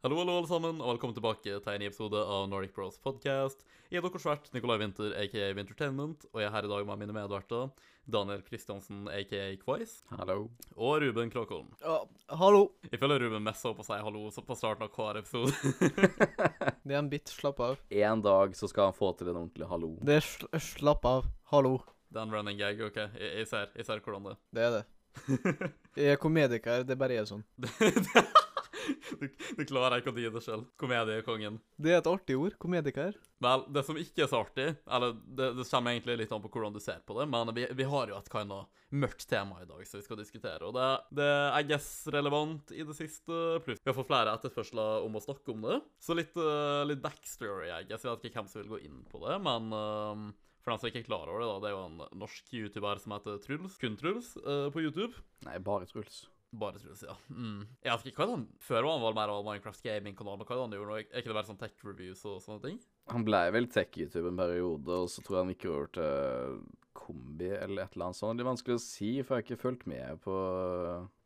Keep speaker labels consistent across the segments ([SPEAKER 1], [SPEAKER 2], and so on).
[SPEAKER 1] Hallo, hallo, alle sammen, og velkommen tilbake til en ny episode av Nordic Bros Podcast. Jeg er deres vert, Nikolai Winther, aka Wintertainment, og jeg er her i dag med mine medverter Daniel Kristiansen, aka Kvice.
[SPEAKER 2] Hallo.
[SPEAKER 1] og Ruben Kråkholm.
[SPEAKER 3] Ja, hallo.
[SPEAKER 1] Jeg føler Ruben messer opp og sier hallo så på starten av hver episode.
[SPEAKER 3] Det er en bit. Slapp av.
[SPEAKER 2] En dag så skal han få til en ordentlig hallo.
[SPEAKER 3] Det er sl slapp av. Hallo.
[SPEAKER 1] Det er en running gag, OK? Jeg, jeg, ser, jeg ser hvordan det er.
[SPEAKER 3] Det er det. Jeg er komediker. Det bare er sånn.
[SPEAKER 1] du, du klarer ikke å dy det selv. Komediekongen.
[SPEAKER 3] Det er et artig ord. Komediker.
[SPEAKER 1] Vel, det som ikke er så artig, eller det, det kommer egentlig litt an på hvordan du ser på det, men vi, vi har jo et kind of mørkt tema i dag som vi skal diskutere, og det, det er I guess relevant i det siste, pluss vi har fått flere etterspørsler om å snakke om det. Så litt, uh, litt backstory, jeg guess. Jeg vet ikke hvem som vil gå inn på det, men uh, for dem som ikke er klar over det, da, det er jo en norsk YouTuber som heter Truls, kun Truls, uh, på YouTube.
[SPEAKER 2] Nei, bare Truls.
[SPEAKER 1] Bare Truls, ja. Mm. Jeg vet ikke hva han Før var han vel mer av Minecraft Gaming-kanal, men hva er det han gjorde nå? Er ikke det bare sånn tech reviews og sånne ting?
[SPEAKER 2] Han ble vel tech-YouTube en periode, og så tror jeg han gikk over til Kombi eller et eller annet sånt. Det er vanskelig å si, for jeg har ikke fulgt med på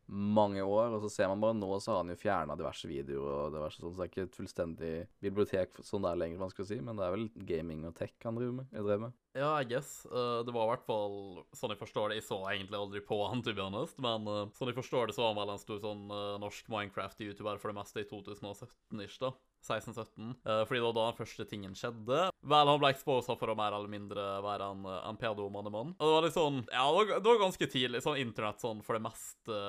[SPEAKER 2] mange år, og så ser man bare nå, så har han jo fjerna diverse videoer og diverse sånn, så det er ikke et fullstendig bibliotek sånn er lenger, man skal si, men det er vel gaming og tech han driver med. Jeg drev med.
[SPEAKER 1] Ja, I guess. Uh, det var i hvert fall sånn jeg forstår det. Jeg så egentlig aldri på han, to be honest, men uh, sånn jeg forstår det, så var han vel en stor sånn uh, norsk Minecraft-youtuber for det meste i 2017-ish, da. 16-17. fordi det var da den første tingen skjedde. Vel, han ble exposa for å mer eller mindre være en, en pedo-mannemann. Og det var litt sånn Ja, det var, det var ganske tidlig. Sånn internett sånn for det meste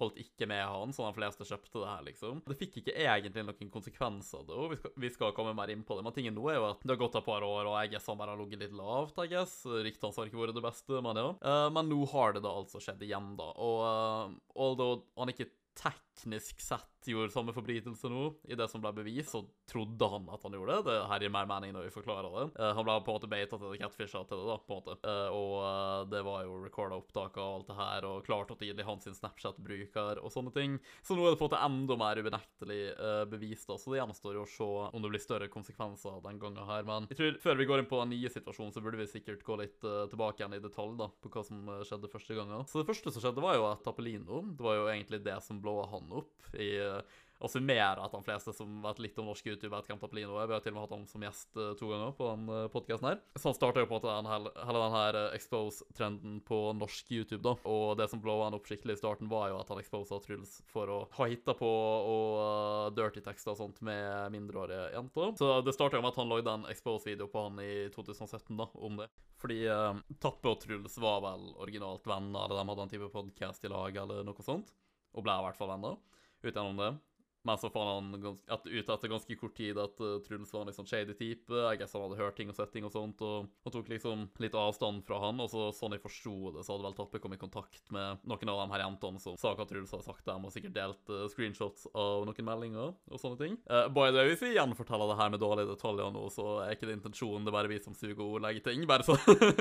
[SPEAKER 1] holdt ikke med han, så de fleste kjøpte det her, liksom. Det fikk ikke egentlig noen konsekvenser, da. Vi skal, vi skal komme mer inn på det. Men tingen nå er jo at det har gått et par år, og jeg guess han bare har ligget litt lavt, jeg guess. Ryktet hans har ikke vært det beste, men ja. Uh, men nå har det da altså skjedd igjen, da. Og uh, although han ikke teknisk sett gjorde samme forbrytelse nå, i det som ble bevist, så trodde han at han gjorde det. Det her gir mer mening når vi forklarer det. Uh, han ble på en måte beita til det, catfisha til det, da, på en måte. Uh, og uh, det var jo recorda opptak av alt det her, og klart og tydelig hans Snapchat-bruker og sånne ting. Så nå er det på en måte enda mer ubenektelig bevis, da, så det gjenstår jo å se om det blir større konsekvenser den gangen her. Men jeg tror før vi går inn på den nye situasjonen, så burde vi sikkert gå litt tilbake igjen i detalj da, på hva som skjedde første gangen. Så det første som skjedde, var jo at Tappelino, Det var jo egentlig det som blåa han opp i og summere at de fleste som vet litt om norsk YouTube, vet hvem Taplino er. Vi har til og med hatt ham som gjest uh, to ganger på den uh, podkasten her. Så han starta jo på en den, hele, den her expose-trenden på norsk YouTube, da. Og det som blowa han opp skikkelig i starten, var jo at han exposa Truls for å ha hitta på og uh, dirty tekster og sånt med mindreårige jenter. Så det starta jo med at han lagde en expose-video på han i 2017, da, om det. Fordi uh, Tappe og Truls var vel originalt venner, eller de hadde en type podkast i lag, eller noe sånt. Og blir i hvert fall venner utenom det. Men så fant han at, ut etter ganske kort tid at uh, Truls var en liksom shady type. Jeg guess han hadde hørt ting og sett ting og sånt, og, og tok liksom litt avstand fra han. Og så sånn jeg forsto det, så hadde vel Tappe kommet i kontakt med noen av de her jentene som sa hva Truls hadde sagt dem, og sikkert delt uh, screenshots av noen meldinger og sånne ting. Uh, by the way, hvis vi gjenforteller det her med dårlige detaljer nå, så er ikke det intensjonen, det er bare vi som suger og legger ting. Bare så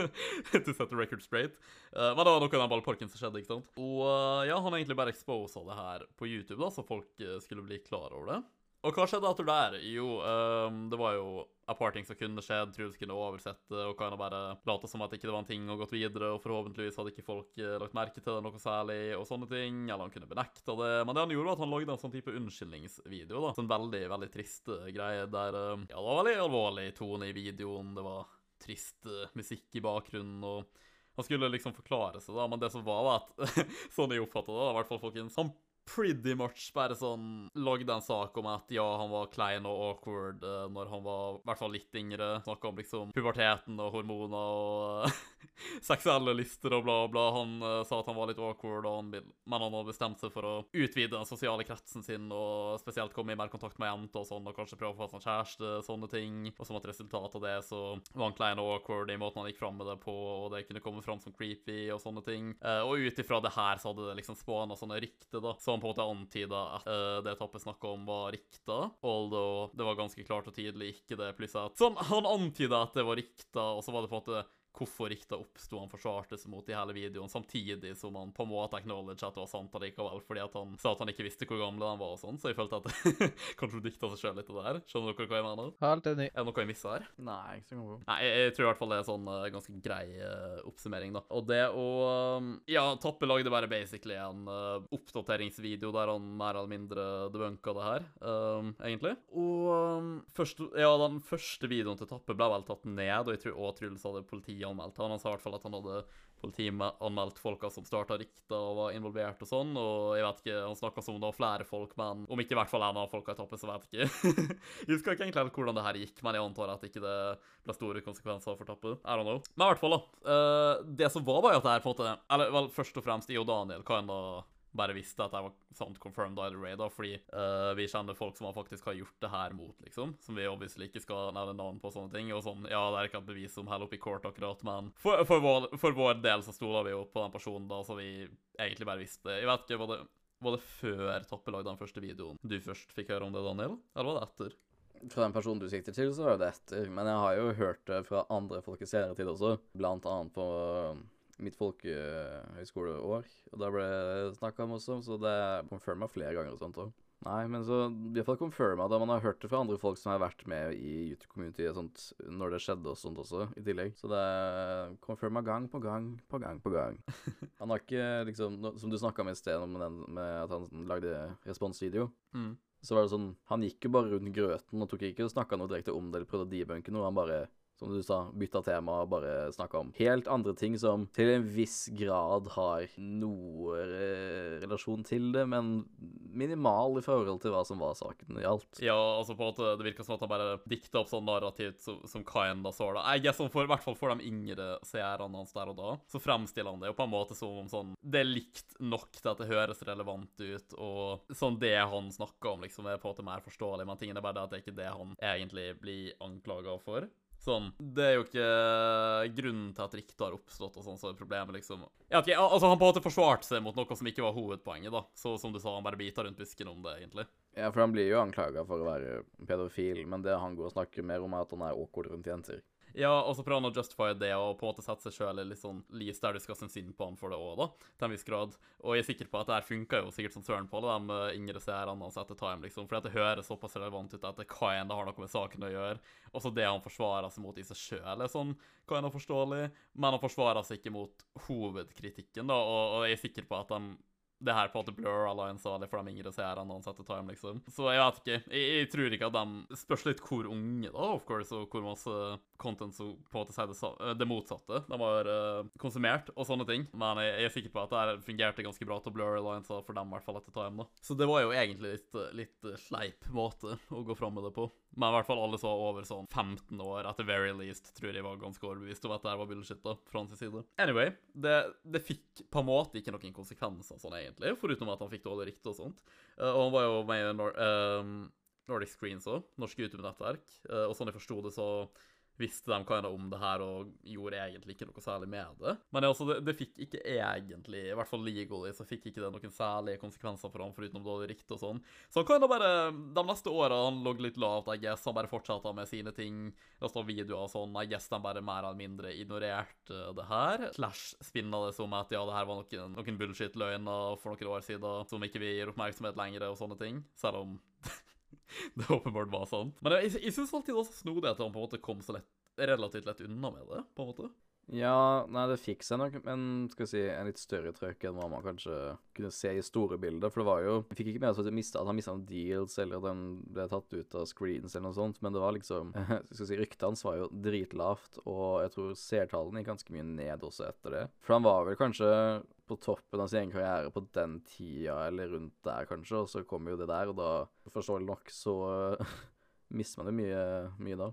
[SPEAKER 1] to set the record straight. men det var noe av den ballparken som skjedde, ikke sant. Og ja, han egentlig bare exposa det her på YouTube, da, så folk skulle bli klar over det. Og hva skjedde etter der? Jo, um, det var jo et par ting som kunne skjedd. Truls kunne oversett det og kan bare late som at det ikke var en ting og gått videre, og forhåpentligvis hadde ikke folk uh, lagt merke til det noe særlig, og sånne ting. Eller han kunne benekta det. Men det han gjorde, var at han lagde en sånn type unnskyldningsvideo, da. Sånn veldig, veldig triste greie der um, Ja, det var veldig alvorlig tone i videoen. Det var trist uh, musikk i bakgrunnen, og han skulle liksom forklare seg, da, men det som var, var at Sånn jeg oppfatta det, i hvert fall folkens. Han pretty much bare sånn lagde en sak om at ja, han var klein og awkward uh, når han var i hvert fall litt yngre. Snakka om liksom puberteten og hormoner og seksuelle lister og bla, bla. Han uh, sa at han var litt awkward, han, men han hadde bestemt seg for å utvide den sosiale kretsen sin og spesielt komme i mer kontakt med jenter og sånn, og kanskje prøve å få seg kjæreste, sånne ting. Og som et resultat av det så var han klein og awkward i måten han gikk fram med det på, og det kunne komme fram som creepy og sånne ting. Uh, og ut ifra det her så hadde det liksom spåna sånne rykter, da. Så han på en måte antyda at uh, det Tappe snakka om, var rikta. Although det var ganske klart og tydelig ikke det. Pluss at sånn, han antyda at det var rikta, og så var det på en måte hvorfor rikta oppsto han forsvarte seg mot i hele videoen, samtidig som han på en måte acknowledged at det var sant allikevel, fordi at han sa at han ikke visste hvor gammel han var og sånn, så jeg følte at det kontradikta seg sjøl litt, det der. Skjønner dere hva jeg mener?
[SPEAKER 3] Helt enig.
[SPEAKER 1] Er det noe jeg missa her?
[SPEAKER 2] Nei, ikke så god.
[SPEAKER 1] Nei, jeg, jeg tror i hvert fall det er sånn uh, ganske grei uh, oppsummering, da. Og det å um, Ja, Tappe lagde bare basically en uh, oppdateringsvideo der han mer eller mindre debunka det her, um, egentlig. Og um, først, ja, den første videoen til Tappe ble vel tatt ned, og jeg tror også Truls hadde politianmeldt han. Sa i hvert fall at han hadde politianmeldt folka som starta rikta og var involvert og sånn, og jeg vet ikke, han snakka som om det var flere folk, men om ikke i hvert fall en av folka i tappet, så vet jeg ikke. jeg husker ikke egentlig helt hvordan det her gikk, men jeg antar at ikke det ble store konsekvenser for tappet. I don't know. Men i hvert fall, da. eh, det som var, var jo at det her på en måte Eller vel, først og fremst jeg og Daniel kan da bare visste at jeg var sant confirmed either way, da, fordi uh, vi kjenner folk som faktisk har gjort det her mot, liksom. Som vi obviously ikke skal nevne navn på og sånne ting. Og sånn, ja, det er ikke et bevis som heller oppe i court akkurat, men for, for, vår, for vår del så stoler vi jo på den personen, da, så vi egentlig bare visste Jeg vet ikke, var det, var det før Toppe lagde den første videoen du først fikk høre om det, Daniel? Eller var det etter?
[SPEAKER 2] Fra den personen du sikter til, så var det etter. Men jeg har jo hørt det fra andre folk i senere tid også. Blant annet på mitt folkehøyskoleår. Og da ble det snakka om også, så det er confirma flere ganger og sånt òg. Nei, men så iallfall confirma da man har hørt det fra andre folk som har vært med i YouTube-community og sånt når det skjedde og sånt også, i tillegg. Så det er confirma gang på gang på gang på gang. Han har ikke liksom Som du snakka om i sted, om den med at han lagde responsvideo.
[SPEAKER 1] Mm.
[SPEAKER 2] Så var det sånn Han gikk jo bare rundt grøten og tok ikke og snakka noe direkte om det eller prøvde å debunke noe. Han bare, som du sa, bytta tema og bare snakka om helt andre ting som til en viss grad har noe relasjon til det, men minimal i forhold til hva som var saken gjaldt.
[SPEAKER 1] Ja, altså på en måte, det virker som at han bare dikta opp sånn narrativt som, som kinda så da. Jeg guess sånn for, i hvert fall for de yngre seerne hans der og da, så fremstiller han det jo på en måte som om sånn Det er likt nok til at det høres relevant ut, og sånn det han snakker om, liksom, er på en måte mer forståelig, men tingen er bare det at det er ikke det han egentlig blir anklaga for. Sånn, Det er jo ikke grunnen til at riktet har oppstått, og sånn, så er problemet liksom Ja, ok, altså Han på en måte forsvarte seg mot noe som ikke var hovedpoenget, da. Så som du sa, han bare bita rundt busken om det, egentlig.
[SPEAKER 2] Ja, for han blir jo anklaga for å være pedofil, men det han går og snakker mer om, er at han er awkward rundt jenter.
[SPEAKER 1] Ja, og så prøver han å justify det og på en måte sette seg sjøl i litt sånn lys der du skal synes synd på han for det òg, da, til en viss grad. Og jeg er sikker på at det her funka jo sikkert som søren på alle de eh, yngre seerne hans etter time, liksom. Fordi at det høres såpass relevant ut at det hva enn det har noe med saken å gjøre. Og så det han forsvarer seg mot i seg sjøl, er sånn hva enn er forståelig, men han forsvarer seg ikke mot hovedkritikken, da, og, og jeg er sikker på at de det her på at Blur alle ansvarlig for de yngre seerne når han setter time, liksom. Så jeg vet ikke. Jeg, jeg tror ikke at de Spørs litt hvor unge, da, of course, og hvor masse content som på en måte sier det, eh, det motsatte. De har uh, konsumert og sånne ting. Men jeg, jeg er sikker på at det her fungerte ganske bra til blur Alliance for dem, i hvert fall etter time, da. Så det var jo egentlig litt, litt eh, sleip måte å gå fram med det på. Men i hvert fall alle som var over sånn 15 år, at the very least, tror jeg var ganske overbevist om at det her var bullshit, da, fra hans side. Anyway, det, det fikk på en måte ikke noen konsekvenser sånn egentlig, foruten at han fikk dårlig rykte og sånt. Eh, og han var jo med i Nor ehm, Nordic Screens òg, norsk YouTube-nettverk, Eh, og sånn jeg forsto det, så visste de hva om det her og gjorde egentlig ikke noe særlig med det. Men altså, det, det fikk ikke egentlig, i hvert fall legally, så fikk ikke det noen særlige konsekvenser for ham, foruten dårlig rykte og sånn. Så han kan da bare De neste åra han lå litt lavt, I guess. Han bare fortsatte med sine ting. Det står videoer og sånn. I guess de bare mer eller mindre ignorerte det her. Slash spinna det som at ja, det her var noen, noen bullshit-løgner for noen år siden som ikke vi gir oppmerksomhet lenger, og sånne ting. Selv om det åpenbart var sant. Men jeg, jeg syns alltid det var snodig at han på en måte kom så lett, relativt lett unna med det, på en måte.
[SPEAKER 2] Ja, nei, det fikk seg nok en, skal vi si, en litt større trøkk enn hva man kanskje kunne se i store bilder. For det var jo Vi fikk ikke med oss at, mistet, at han mista noen deals, eller at den ble tatt ut av screens eller noe sånt, men det var liksom skal vi si, Ryktet hans var jo dritlavt, og jeg tror seertallene gikk ganske mye ned også etter det. For han var vel kanskje på toppen av sin karriere på den tida, eller rundt der kanskje, og så kommer jo det der, og da, forståelig nok, så mister man jo mye, mye da.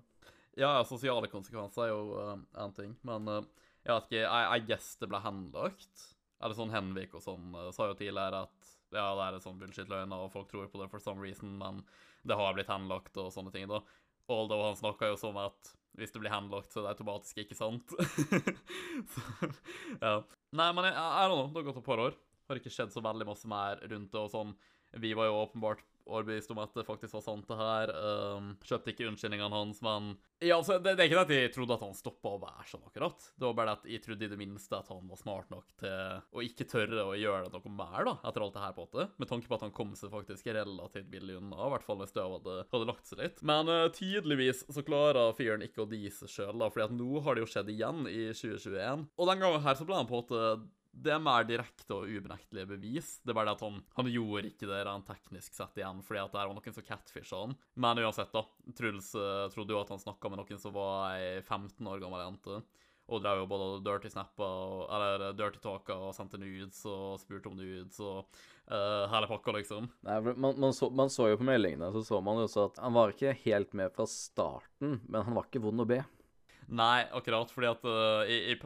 [SPEAKER 1] Ja, sosiale konsekvenser er jo uh, en ting, men uh, jeg vet ikke, I, I guess det ble henlagt. Eller sånn Henvik og sånn uh, sa jo tidligere at ja, det er sånn bullshit-løgner, og folk tror på det for some reason, men det har blitt henlagt og sånne ting, da. Although han snakka jo som at hvis det blir henlagt, så er det automatisk ikke sant. så, ja. Nei, men jeg, jeg, jeg, det har gått et par år. Har ikke skjedd så veldig masse mer rundt det, og sånn Vi var jo åpenbart overbevist om at det faktisk var sant, det her. Um, kjøpte ikke unnskyldningene hans, men ja, altså, det, det er ikke det at jeg trodde at han stoppa å være sånn akkurat. Det var bare det at jeg trodde i det minste at han var smart nok til å ikke tørre å gjøre noe mer, da, etter alt det her på en måte. Med tanke på at han kom seg faktisk relativt billig unna, i hvert fall hvis det hadde, hadde lagt seg litt. Men uh, tydeligvis så klarer fyren ikke å di seg sjøl, da, fordi at nå har det jo skjedd igjen i 2021. Og den gangen her så ble han på en måte det er mer direkte og ubenektelige bevis. Det er bare det at han, han gjorde ikke det rent teknisk sett igjen, fordi at det var noen som catfisha han. Men uansett, da. Truls uh, trodde jo at han snakka med noen som var ei 15 år gammel jente. Og drev jo både dirty snapper Eller dirty talker og sendte nudes og spurte om nudes og uh, hele pakka, liksom.
[SPEAKER 2] Nei, man, man, så, man så jo på meldingene, så så man jo også at han var ikke helt med fra starten, men han var ikke vond å be.
[SPEAKER 1] Nei, akkurat, fordi at uh, i, i,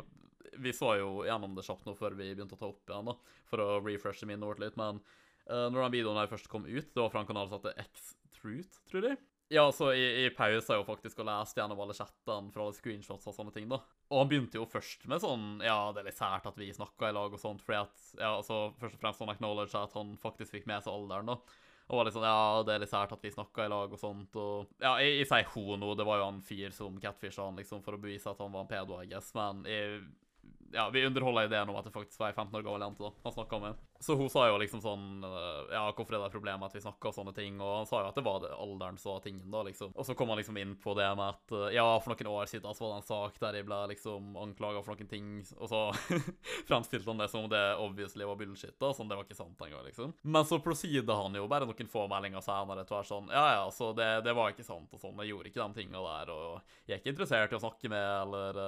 [SPEAKER 1] vi så jo gjennom det kjapt nå før vi begynte å ta opp igjen, da, for å refreshe minnet vårt litt. Men uh, når den videoen her først kom ut, det var fra en kanal som heter X-Truth, tror jeg. Ja, så i, i pausa jo faktisk og leste gjennom alle chattene fra alle screenshots og sånne ting, da. Og han begynte jo først med sånn Ja, det er litt sært at vi snakka i lag og sånt, fordi at Ja, altså først og fremst sånn acknowledge at han faktisk fikk med seg alderen, da. Og var litt sånn, ja, det er litt sært at vi snakka i lag og sånt, og Ja, jeg, jeg sier hono, det var jo han fyr som catfisha han, liksom, for å bevise at han var en pedo, I guess, men jeg ja, vi underholder ideen om at det faktisk var ei 15 år gammel jente da, han snakka med. Så hun sa jo liksom sånn Ja, hvorfor er det et problem at vi snakker og sånne ting? Og han sa jo at det var det alderen som var tingen, da, liksom. Og så kom han liksom inn på det med at ja, for noen år siden så var det en sak der jeg ble liksom anklaga for noen ting, og så fremstilte han det som om det obviously var bullshit, da, sånn det var ikke sant engang, liksom. Men så proceeda han jo bare noen få meldinger senere til å være sånn Ja, ja, så det, det var ikke sant, og sånn. Jeg gjorde ikke de tinga der, og jeg er ikke interessert i å snakke med, eller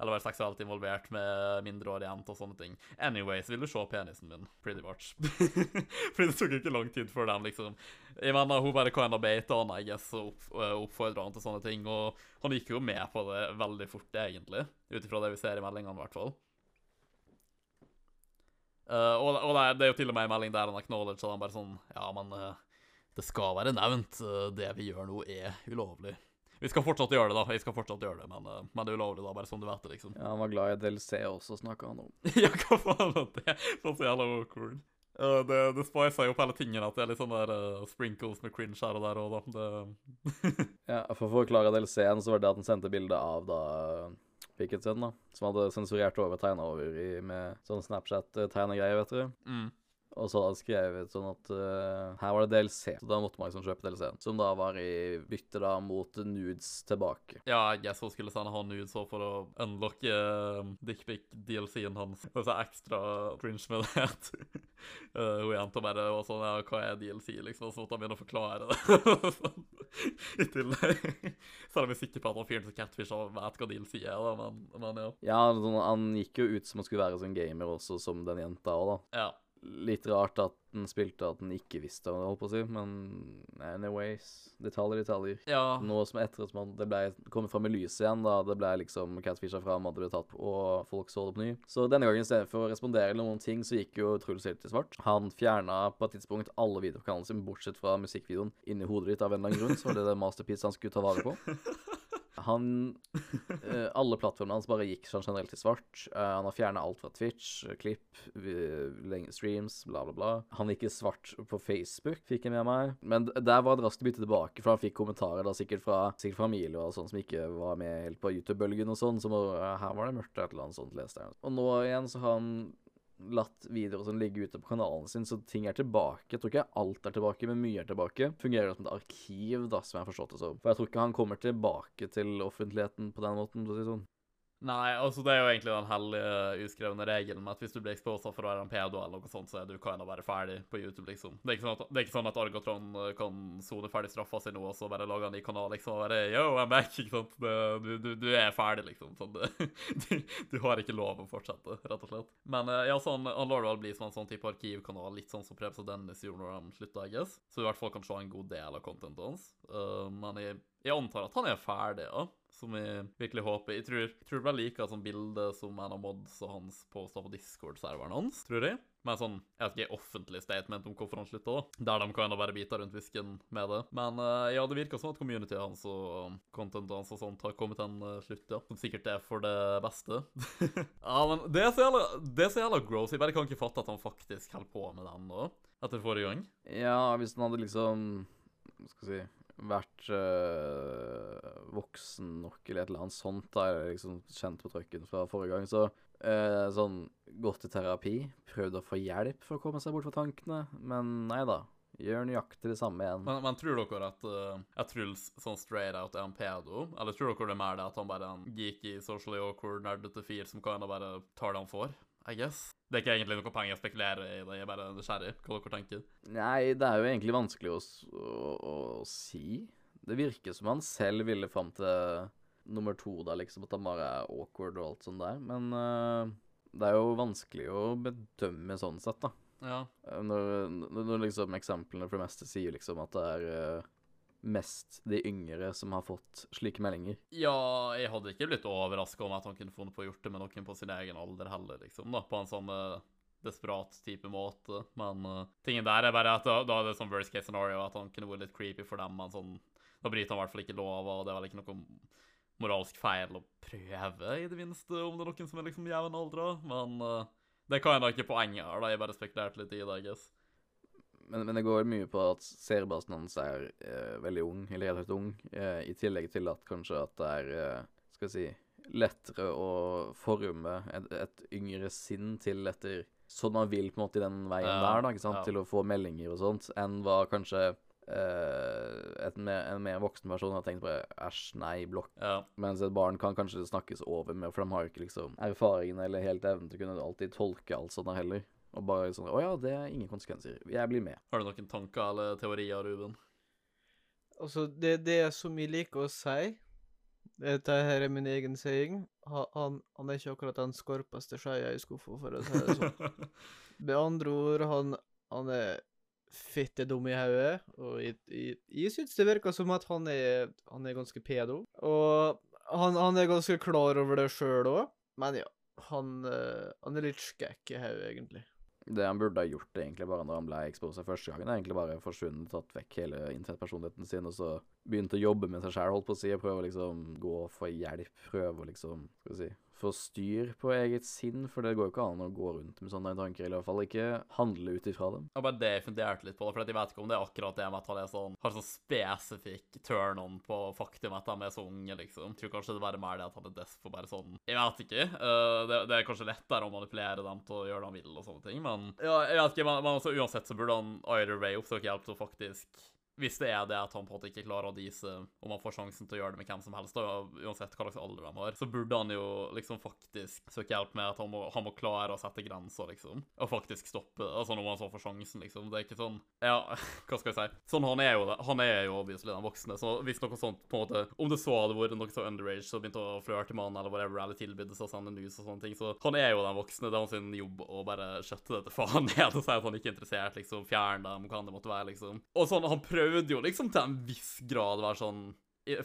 [SPEAKER 1] eller være seksuelt involvert med mindreårige jenter og sånne ting. Anyways, vil du se penisen min? Pretty much. Fordi det tok ikke lang tid før den, liksom Jeg mener, hun bare kan ha beita han, jeg guess, og opp, oppfordra han til sånne ting. Og han gikk jo med på det veldig fort, egentlig. Ut ifra det vi ser i meldingene, i hvert fall. Uh, og, og det, er, det, er, jo til og med en melding der han acknowledger at han bare sånn Ja, men uh, det skal være nevnt. Uh, det vi gjør nå, er ulovlig. Vi skal fortsatt gjøre det, da. Jeg skal fortsatt gjøre det, men, uh, men det er ulovlig, da, bare sånn du vet det, liksom.
[SPEAKER 2] Ja, han var glad i DLC også, snakka han om.
[SPEAKER 1] ja, hva faen var det? Så jævla awkward. Uh, det det spicer jo opp hele tingen at det er litt sånn der uh, sprinkles med cringe her og der òg, da. Det
[SPEAKER 2] ja, for å forklare DLC-en, så var det at han sendte bilde av da Picketsen, da, som hadde sensurert over tegna over i, med sånn Snapchat-tegnegreier, vet du.
[SPEAKER 1] mm.
[SPEAKER 2] Og så hadde han skrevet sånn at uh, her var det DLC, så da måtte man liksom kjøpe DLC-en. Som da var i bytte da mot nudes tilbake.
[SPEAKER 1] Ja, jeg så skulle sende han nudes for å unlocke uh, dickpic-DLC-en hans. Og så ekstra cringe med det uh, hun jenta bare var sånn Ja, hva er DLC, liksom? Og så måtte han begynne å forklare det. sånn. I tillegg. Så er vi sikre på at han fyren som catfisha vet hva DLC er, da, men, men ja.
[SPEAKER 2] Ja, sånn, han gikk jo ut som han skulle være sånn gamer også, som den jenta òg, da.
[SPEAKER 1] Ja.
[SPEAKER 2] Litt rart at den spilte at den ikke visste hva det holdt på å si, men anyways Detaljer, detaljer.
[SPEAKER 1] Ja.
[SPEAKER 2] Nå som etter at man, det ble kommet fram i lyset igjen, da det ble liksom catfisha fram, at det ble tatt, og folk så det på ny. Så denne gangen, i stedet for å respondere eller noen ting, så gikk jo Truls helt til svart. Han fjerna på et tidspunkt alle kanalen sin, bortsett fra musikkvideoen, inni hodet ditt av en eller annen grunn. Så var det det masterpiece han skulle ta vare på. Han eh, Alle plattformene hans bare gikk sånn generelt til svart. Eh, han har fjerna alt fra Twitch, klipp, streams, bla, bla, bla. Han gikk i svart på Facebook, fikk jeg med meg. Men der var det raskt å bytte tilbake, for han fikk kommentarer da sikkert fra sikkert familie og sånn som ikke var med helt på YouTube-bølgen og sånn, som uh, her var det mørkt et eller annet sånt, leste jeg. Og nå igjen så har han latt videoer som ligger ute på kanalen sin, så ting er tilbake. Jeg tror ikke alt er tilbake, men mye er tilbake. Fungerer som et arkiv, da, som jeg har forstått det som. For jeg tror ikke han kommer tilbake til offentligheten på den måten, for å si sånn.
[SPEAKER 1] Nei, altså det er jo egentlig den hellige uskrevne regelen med at hvis du blir exposa for å være en pedo eller noe sånt, så er du kinda være ferdig på YouTube, liksom. Det er ikke sånn at, det er ikke sånn at Argotron eh, kan sone ferdig straffa si nå og så bare lage en ny kanal, liksom, og bare yo, I'm back, ikke sant. Du, du, du, er ferdig, liksom. Sånn, du, du, har ikke lov å fortsette, rett og slett. Men eh, ja, sånn, han lar det vel bli som en sånn type arkivkanal, litt sånn som Prebz og Dennis gjorde når de slutta, I guess. Så du i hvert fall kan se en god del av contentet hans. Uh, men jeg, jeg antar at han er ferdig, ja som jeg virkelig håper. Jeg tror, tror vel liker sånn sånt bilde som en av mods og hans posta på Discord-serveren hans, tror jeg. Med sånn, jeg vet ikke, offentlig statement om hvorfor han slutta, da. Der de kan bare bite rundt visken med det. Men uh, ja, det virker som at communityet hans og contentet hans og sånt har kommet til en uh, slutt, ja. Som sikkert er for det beste. ja, men det er så jævla, det er så jævla gross. Jeg bare kan ikke fatte at han faktisk holder på med den nå. Etter forrige gang?
[SPEAKER 2] Ja, hvis han hadde liksom Hva skal jeg si Vært øh, voksen nok eller et eller annet sånt, da, eller liksom kjent på trøkken fra forrige gang, så øh, sånn Gått i terapi, prøvd å få hjelp for å komme seg bort fra tankene, men nei da. Gjør nøyaktig det samme igjen.
[SPEAKER 1] Men, men tror dere at, uh, Truls sånn straight out er en pedo? Eller tror dere det er mer det at han bare er en geeky, socially awkward, nerdete fyr som kan bare tar det han får? I guess. Det er ikke egentlig noe poeng å spekulere i det, jeg er bare nysgjerrig. Hva dere tenker
[SPEAKER 2] Nei, det er jo egentlig vanskelig å, å, å, si. Det virker som han selv ville fram til nummer to, da, liksom, at han bare er awkward og alt sånt der. Men uh, det er jo vanskelig å bedømme sånn sett, da.
[SPEAKER 1] Ja.
[SPEAKER 2] Eh, Når, når når liksom eksemplene for det meste sier liksom at det er øh, mest de yngre som har fått slike meldinger.
[SPEAKER 1] Ja, jeg hadde ikke blitt overraska om at han kunne funnet på å gjort det med noen på sin egen alder heller, liksom, da, på en sånn uh, desperat type måte. Men uh, tingen der er bare at da, da er det sånn worst case scenario at han kunne vært litt creepy for dem, men sånn Da bryter han i hvert fall ikke lova, og det er vel ikke noe moralsk feil å prøve, i det minste, om det er noen som er liksom jevnaldra, men uh, det kan jeg da ikke poenget her, da. Jeg bare spekulerte litt i det, I guess.
[SPEAKER 2] Men, men det går mye på at seriebasen hans er eh, veldig ung, eller relativt ung, eh, i tillegg til at kanskje at det er eh, skal jeg si, lettere å forme et, et yngre sinn til etter sånn man vil på en måte i den veien
[SPEAKER 1] Ja,
[SPEAKER 2] der, da, ikke sant,
[SPEAKER 1] ja.
[SPEAKER 2] til å få meldinger og sånt, enn hva kanskje eh, et mer, en mer voksen person har tenkt bare æsj, nei, blokk.
[SPEAKER 1] Ja.
[SPEAKER 2] Mens et barn kan kanskje snakkes over med, for de har ikke liksom erfaringene eller helt evnen til å kunne alltid tolke alt sånt heller. Og bare sånn Å ja, det er ingen konsekvenser. Jeg blir med.
[SPEAKER 1] Har du noen tanker eller teorier, Ruben?
[SPEAKER 3] Altså, det, det er som jeg liker å si Dette her er min egen saying. Han, han er ikke akkurat den skarpeste skeia i skuffa, for å si det sånn. Med andre ord, han, han er fitte dum i hodet, og jeg, jeg, jeg syns det virker som at han er, han er ganske pedo. Og han, han er ganske klar over det sjøl òg, men ja. Han, eh, han er litt skækk i hodet, egentlig.
[SPEAKER 2] Det han burde ha gjort egentlig bare når han ble exposa første gangen, er egentlig bare forsvunnet, tatt vekk hele internettpersonligheten sin, og så begynt å jobbe med seg sjæl, holdt på å si, og prøve å liksom gå og få hjelp, prøve å liksom, skal vi si, få styr på eget sinn, for det går jo ikke an å gå rundt med sånne tanker, eller i hvert fall ikke handle ut ifra dem.
[SPEAKER 1] Ja, bare det bare funderte litt på for jeg vet ikke om det er akkurat det med at han er sånn, har sånn spesifikk turn-on på faktum at de er så unge, liksom. Jeg tror kanskje det bare mer det at han er desk for bare sånn Jeg vet ikke. Uh, det, det er kanskje lettere å manipulere dem til å gjøre det han vil og sånne ting, men ja, jeg vet ikke, men, men altså, uansett så burde han either way oppsøke hjelp til å faktisk hvis det er det at han på en måte ikke klarer å dise om han får sjansen til å gjøre det med hvem som helst, da, uansett hva slags alder de har, så burde han jo liksom faktisk søke hjelp med at han må, han må klare å sette grenser, liksom. Og faktisk stoppe altså når man så får sjansen, liksom. Det er ikke sånn Ja, hva skal jeg si? Sånn, han er jo det. Han er jo obviously den voksne, så hvis noe sånt på en måte Om det så hadde vært noe så underage som begynte å flørte med han eller whatever, eller tilbydde seg å sende news og sånne ting, så han er jo den voksne. Det er hans jobb å bare skjøtte det til faen ned og si at han ikke er interessert, liksom. Fjern dem, hva det måtte være, liksom. Og sånn, han prøvde jo liksom til en viss grad være sånn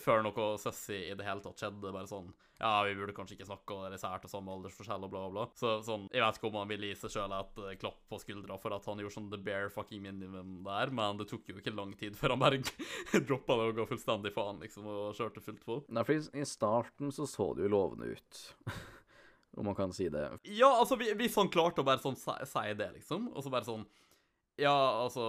[SPEAKER 1] før noe sussy i det hele tatt skjedde, bare sånn Ja, vi burde kanskje ikke snakke, om det sært og samme aldersforskjell og bla, bla. Så sånn, jeg vet ikke om han ville gi seg sjøl et eh, klapp på skuldra for at han gjorde sånn the bare fucking minimum der, men det tok jo ikke lang tid før han bare droppa det og ga fullstendig faen, liksom, og kjørte fullt på.
[SPEAKER 2] Nei, for i- i starten så så det jo lovende ut, om man kan si det.
[SPEAKER 1] Ja, altså, hvis han klarte å bare sånn si, si det, liksom, og så bare sånn Ja, altså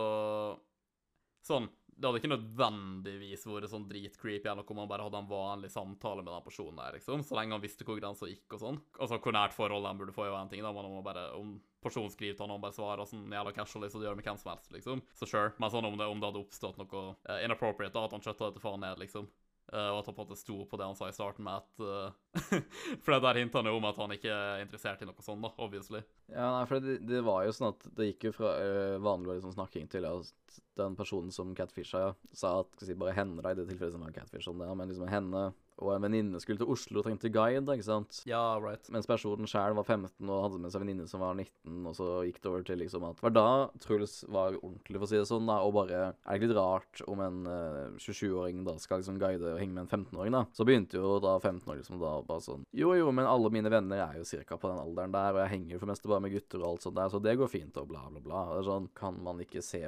[SPEAKER 1] Sånn. Det hadde ikke nødvendigvis vært sånn dritcreepy eller om han bare hadde en vanlig samtale med den personen der, liksom. Så lenge han visste hvor grensa gikk og sånn. Altså, hvor nært forhold han burde få, er jo en ting, da. Men om, bare, om personen skriver til han og han bare svarer sånn jævla casually, så det gjør med hvem som helst, liksom. Så sure. Men sånn om det, om det hadde oppstått noe uh, inappropriate, da, at han kjøtta det til faen ned, liksom. Uh, og at han på en måte sto på det han sa i starten med at uh, For det der hinta han jo om at han ikke er interessert i noe sånt, da, obviously.
[SPEAKER 2] Ja, nei, for det, det var jo sånn at det gikk jo fra uh, vanlig liksom, snakking til at den personen som catfisha, sa at skal si, bare henne, da, i det tilfellet som var catfish sånn det, men liksom henne og en venninne skulle til Oslo og trengte guide, ikke sant?
[SPEAKER 1] Ja, right.
[SPEAKER 2] Mens personen sjøl var 15 og hadde med seg venninne som var 19, og så gikk det over til liksom at var da Truls var ordentlig, for å si det sånn, da, og bare Er det litt rart om en uh, 27-åring da skal liksom guide og henge med en 15-åring, da? Så begynte jo da 15-åringen liksom da bare sånn Jo, jo, men alle mine venner er jo cirka på den alderen der, og jeg henger jo for meste bare med gutter og alt sånt der, så det går fint og bla, bla, bla. Det er sånn, kan man ikke se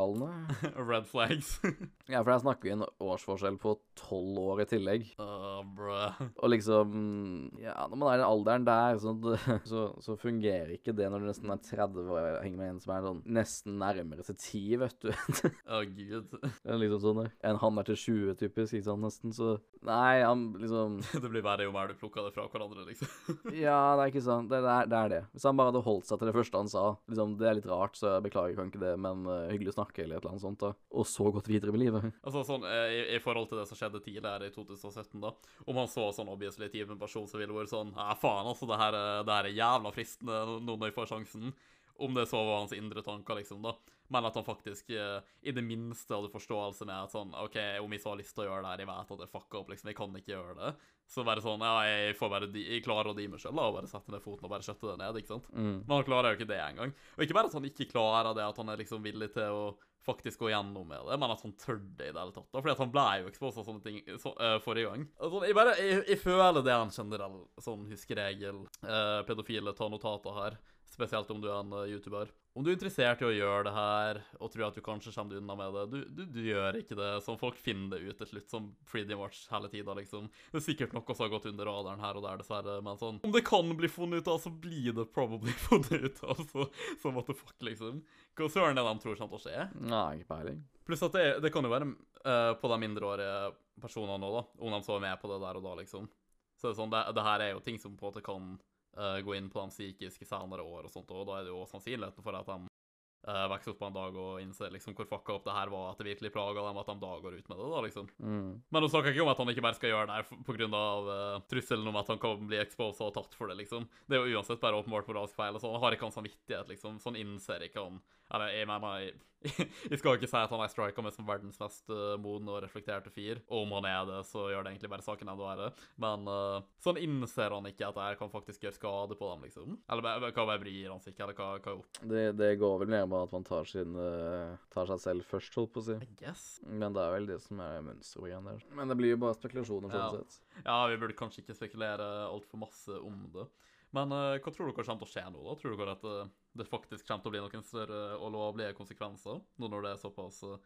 [SPEAKER 2] faresignalene?
[SPEAKER 1] Red flags.
[SPEAKER 2] Ja, for der snakker vi en årsforskjell på tolv år i tillegg.
[SPEAKER 1] uh, bruh.
[SPEAKER 2] Og liksom Ja, når man er i den alderen der, så, så, så fungerer ikke det når du nesten er 30 og henger med en som er sånn nesten nærmere til 10, vet du.
[SPEAKER 1] Å, gud.
[SPEAKER 2] Det er liksom sånn der. En han er til 20, typisk, ikke sant, nesten, så Nei, han liksom
[SPEAKER 1] Det blir verre jo mer du plukker det fra hverandre, liksom.
[SPEAKER 2] Ja, det er ikke sant. Det, det, er, det er det. Hvis han bare hadde holdt seg til det første han sa, liksom, det er litt rart, så jeg beklager, kan ikke det, men uh, hyggelig å snakke, eller et eller annet sånt, da. Og så gått videre med livet.
[SPEAKER 1] Altså sånn, eh, i, I forhold til det som skjedde tidligere i 2017, da. Om han så sånn obviously type person som ville vært sånn Ja, faen, altså, det her, er- det her er jævla fristende nå når jeg får sjansen. Om det så var hans indre tanker, liksom, da. Men at han faktisk eh, i det minste hadde forståelse med at sånn OK, om jeg så har lyst til å gjøre det her, jeg vet at det fucker opp, liksom, jeg kan ikke gjøre det. Så bare sånn Ja, jeg får bare de, jeg klarer å di meg sjøl, da, og bare sette ned foten og bare skjøtte det ned, ikke sant.
[SPEAKER 2] Mm.
[SPEAKER 1] Men han klarer jo ikke det engang. Og ikke bare at han ikke klarer det, at han er liksom villig til å faktisk gå gjennom med det, men at han tør det i det hele tatt. da. Fordi at han ble jo eksposa sånne ting så, uh, forrige gang. Altså, jeg bare, jeg, jeg føler det er en generell sånn huskeregel. Uh, pedofile tar notater her. Spesielt om du er en eh, YouTuber. Om du er interessert i å gjøre det her, og tror at du kanskje kommer deg unna med det, du, du, du gjør ikke det. Sånn folk finner det ut til slutt, som Freedom Watch hele tida, liksom. Det er sikkert noe som har gått under radaren her og der, dessverre, men sånn Om det kan bli funnet ut av, så blir det probably funnet ut av, så, så what the fuck, liksom. Hva søren er det de tror kommer til å skje?
[SPEAKER 2] Nei, ikke peiling.
[SPEAKER 1] Pluss at det, det kan jo være uh, på de mindreårige personene nå, da, om de så er med på det der og da, liksom. Så det er sånn, det, det her er jo ting som på en måte kan eh, gå inn på hans psykiske senere år og sånt, og da er det jo sannsynligheten for at de uh, vokser opp på en dag og innser liksom hvor fucka opp det her var, at det virkelig plaga dem, at de da går ut med det, da, liksom.
[SPEAKER 2] Mm.
[SPEAKER 1] Men hun snakker ikke om at han ikke bare skal gjøre det her på av uh, trusselen om at han kan bli exposed og tatt for det, liksom. Det er jo uansett bare åpenbart moralsk feil, og sånn har ikke han samvittighet, liksom. Sånn innser ikke han Eller jeg mener jeg, skal jo ikke si at han er strika med som verdens mest uh, modne og reflekterte fyr. Og om han er det, så gjør det egentlig bare saken enda verre. Men uh, sånn innser han ikke at det her kan faktisk gjøre skade på dem, liksom. Eller hva bare bryr han seg ikke, eller hva, hva opp?
[SPEAKER 2] Det, det går vel ned med at man tar, sin, uh, tar seg selv først, holdt på å si.
[SPEAKER 1] I guess.
[SPEAKER 2] Men det er vel det som er mønsteret igjen der. Men det blir jo bare spekulasjoner, sånn
[SPEAKER 1] Ja.
[SPEAKER 2] sett.
[SPEAKER 1] Ja, vi burde kanskje ikke spekulere altfor masse om det. Men uh, hva tror dere kommer til å skje nå, da? Tror dere at eh, det faktisk kommer til å bli noen større og lovlige konsekvenser, nå når det er såpass eh,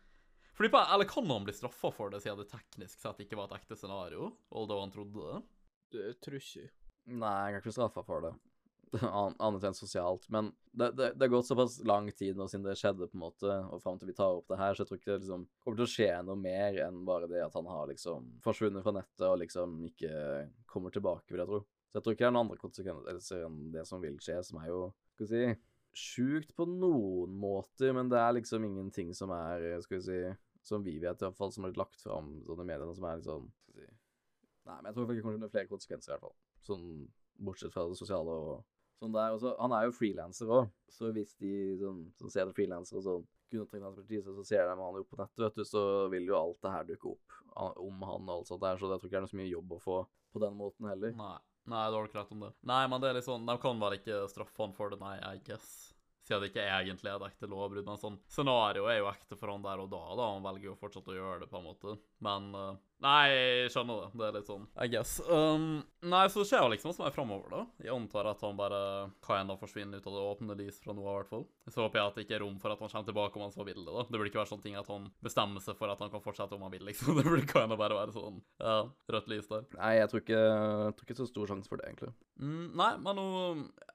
[SPEAKER 1] Fordi på, Eller kan han bli straffa for det, siden det teknisk sett ikke var et ekte scenario, although han trodde det?
[SPEAKER 3] Det tror ikke.
[SPEAKER 2] Nei, jeg kan ikke bli straffa for det. Annet enn sosialt. Men det, det, det har gått såpass lang tid nå siden det skjedde, på en måte, og fram til vi tar opp det her, så jeg tror ikke det liksom kommer til å skje noe mer enn bare det at han har liksom forsvunnet fra nettet og liksom ikke kommer tilbake, vil jeg tro. Så jeg tror ikke det er noen andre konsekvenser enn det som vil skje, som er jo, skal vi si, sjukt på noen måter, men det er liksom ingenting som er, skal vi si, som vi vet i hvert fall, som har blitt lagt fram sånne mediene som er sånn, skal vi si, Nei, men jeg tror ikke det kommer til å flere konsekvenser i hvert fall. Sånn bortsett fra det sosiale og sånn der. Og så, han er jo frilanser òg, så hvis de sånn, som ser det frilanser og sånn kunne trengt ekspertise, så ser de han jo på nettet, vet du, så vil jo alt det her dukke opp om han og alt sånt der, så jeg tror ikke det er noe så mye jobb å få på den måten heller.
[SPEAKER 1] Nei. Nei, det har ikke rett om det. Nei, men det er litt sånn De kan bare ikke straffe han for det, nei, I guess. Siden det ikke egentlig er et ekte lovbrudd. Men sånn Scenarioet er jo ekte for han der og da, da. Han velger jo fortsatt å gjøre det, på en måte. Men uh, Nei, jeg skjønner det. Det er litt sånn I guess. Um, nei, så det skjer jo liksom som er framover, da. Jeg antar at han bare kan enda forsvinne ut av det åpne lys fra nå av, i hvert fall. Så håper jeg at det ikke er rom for at han kommer tilbake om han så vil det, da. Det burde ikke være sånn ting at han bestemmer seg for at han kan fortsette om han vil, liksom. Det burde kan bare være sånn Ja, rødt lys der.
[SPEAKER 2] Nei, jeg tror ikke, jeg tror ikke så stor sjanse for det, egentlig.
[SPEAKER 1] Mm, nei, men nå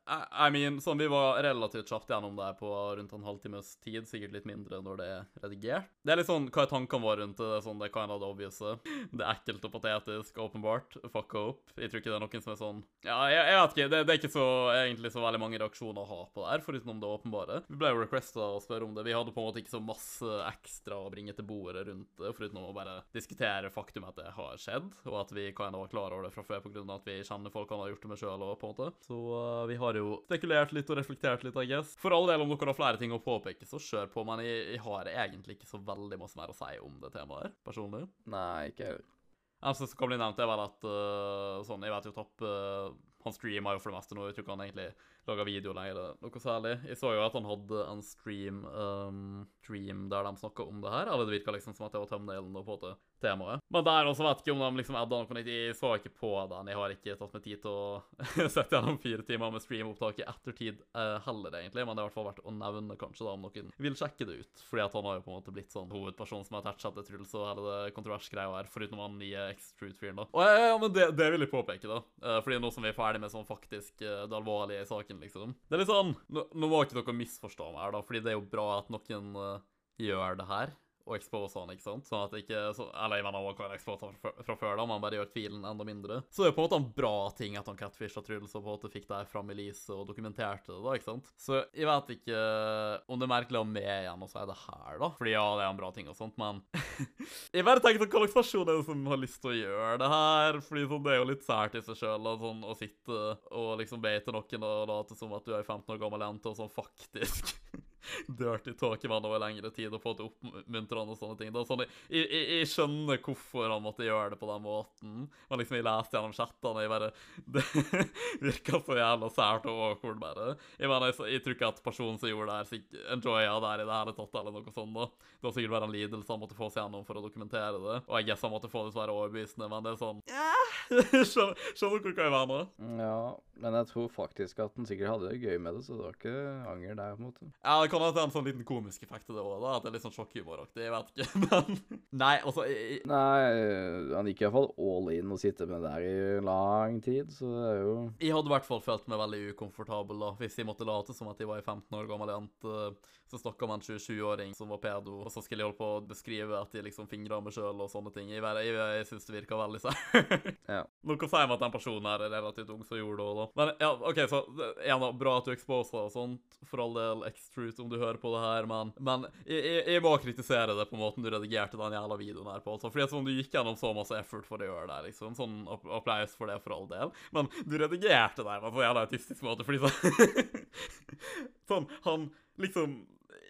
[SPEAKER 1] I, mean, sånn, Vi var relativt kjapt gjennom det på rundt en halvtimes tid. Sikkert litt mindre når det er redigert. Det er litt sånn, Hva er tankene våre rundt det? Sånn, det kind of the obvious. Det er ekkelt og patetisk, åpenbart. Fucka opp. Jeg tror ikke det er noen som er sånn Ja, jeg, jeg vet ikke. Det, det er ikke så, egentlig så veldig mange reaksjoner å ha på det her, foruten det åpenbare. Vi ble jo requesta å spørre om det. Vi hadde på en måte ikke så masse ekstra å bringe til bordet rundt det, foruten å bare diskutere faktum at det har skjedd, og at vi kan var klar over det fra før pga. at vi kjenner folk han har gjort det med sjøl òg, på en måte. Så uh, vi har jo spekulert litt og reflektert litt, I guess. For all del, om dere har flere ting å påpeke, så kjør på, men jeg, jeg har egentlig ikke så veldig masse mer å si om det temaet her, personlig.
[SPEAKER 2] Nei, ikke jeg
[SPEAKER 1] Eneste som kan bli nevnt, er vel at uh, sånn, Jeg vet jo Topp uh, Han streamer jo for det meste nå. Jeg tror ikke han egentlig lager video lenger, noe særlig. Jeg så jo at han hadde en stream um, stream der de snakka om det her. Eller det virka liksom som at det var thumbnailen på en måte temaet. Men der også vet ikke om de liksom adda noe nytt. Jeg så ikke på den. Jeg har ikke tatt meg tid til å sette gjennom fire timer med streamopptak i ettertid uh, heller, egentlig. Men det er i hvert fall verdt å nevne, kanskje, da, om noen vil sjekke det ut. Fordi at han har jo på en måte blitt sånn hovedperson som har attachet til Truls og hele det kontroversgreia her, foruten han nye X-Truth-fyren, da. Og ja, ja, men det, det vil jeg påpeke, da. Uh, fordi nå som vi er ferdig med sånn faktisk uh, det alvorlige i saken, liksom. Det er litt sånn Nå, nå må ikke dere misforstå meg her, da, fordi det er jo bra at noen gjør det her og expose han, ikke sant? Sånn at ikke så, Eller jeg mener også kan expose han fra, før, da, men bare gjør tvilen enda mindre. Så det er på en måte en bra ting at han Catfish og på en måte fikk det fram i lyset og dokumenterte det, da, ikke sant? Så jeg vet ikke om det er merkelig å ha med igjen og si det her, da. Fordi ja, det er en bra ting og sånt, men Jeg bare tenker på hva slags person er det som har lyst til å gjøre det her? Fordi sånn, det er jo litt sært i seg sjøl sånn, å sitte og liksom be til noen og late som at du er 15 år gammel jente, og sånn faktisk dirty tåkemann over lengre tid og få til oppmuntrende og sånne ting. Da. Sånn, jeg, jeg, jeg, skjønner hvorfor han måtte gjøre det på den måten. Men liksom, jeg leste gjennom chattene, og jeg bare Det virka så jævla sært og awkward, bare. Jeg mener, jeg, jeg tror ikke at personen som gjorde det her, enjoya det her i det hele tatt, eller noe sånt. da. Det var sikkert bare en lidelse han måtte få seg gjennom for å dokumentere det. Og jeg guess han måtte få det til å være overbevisende, men det er sånn yeah. Skjønner du hva jeg mener?
[SPEAKER 2] Ja, men jeg tror faktisk at han sikkert hadde det gøy med det, så det var ikke anger der, på en måte.
[SPEAKER 1] Ja, det kan hende det er en sånn liten komisk effekt til det òg. At det er litt sånn sjokkhumoraktig. Jeg vet ikke, men Nei, altså jeg...
[SPEAKER 2] Nei, han gikk iallfall all in og sitte med det der i lang tid, så det er jo
[SPEAKER 1] Jeg hadde i hvert fall følt meg veldig ukomfortabel da, hvis jeg måtte late som at jeg var ei 15 år gammel jente så snakka man en 27-åring som var pedo, og så skulle jeg holde på å beskrive at de liksom fingra meg sjøl og sånne ting. Jeg, jeg, jeg syns det virka veldig sært.
[SPEAKER 2] ja.
[SPEAKER 1] Noe sier meg at den personen her er relativt ung som gjorde det da. Men ja, OK, så en da, bra at du exposer og sånt, for all del, X-Truth, om du hører på det her, men, men jeg, jeg, må kritisere det på måten du redigerte den jævla videoen her på. Altså, fordi er sånn, du gikk gjennom så masse effort for å gjøre det, liksom. Sånn applaus for det, for all del. Men du redigerte det på en jævla autistisk måte, fordi sånn Sånn, han liksom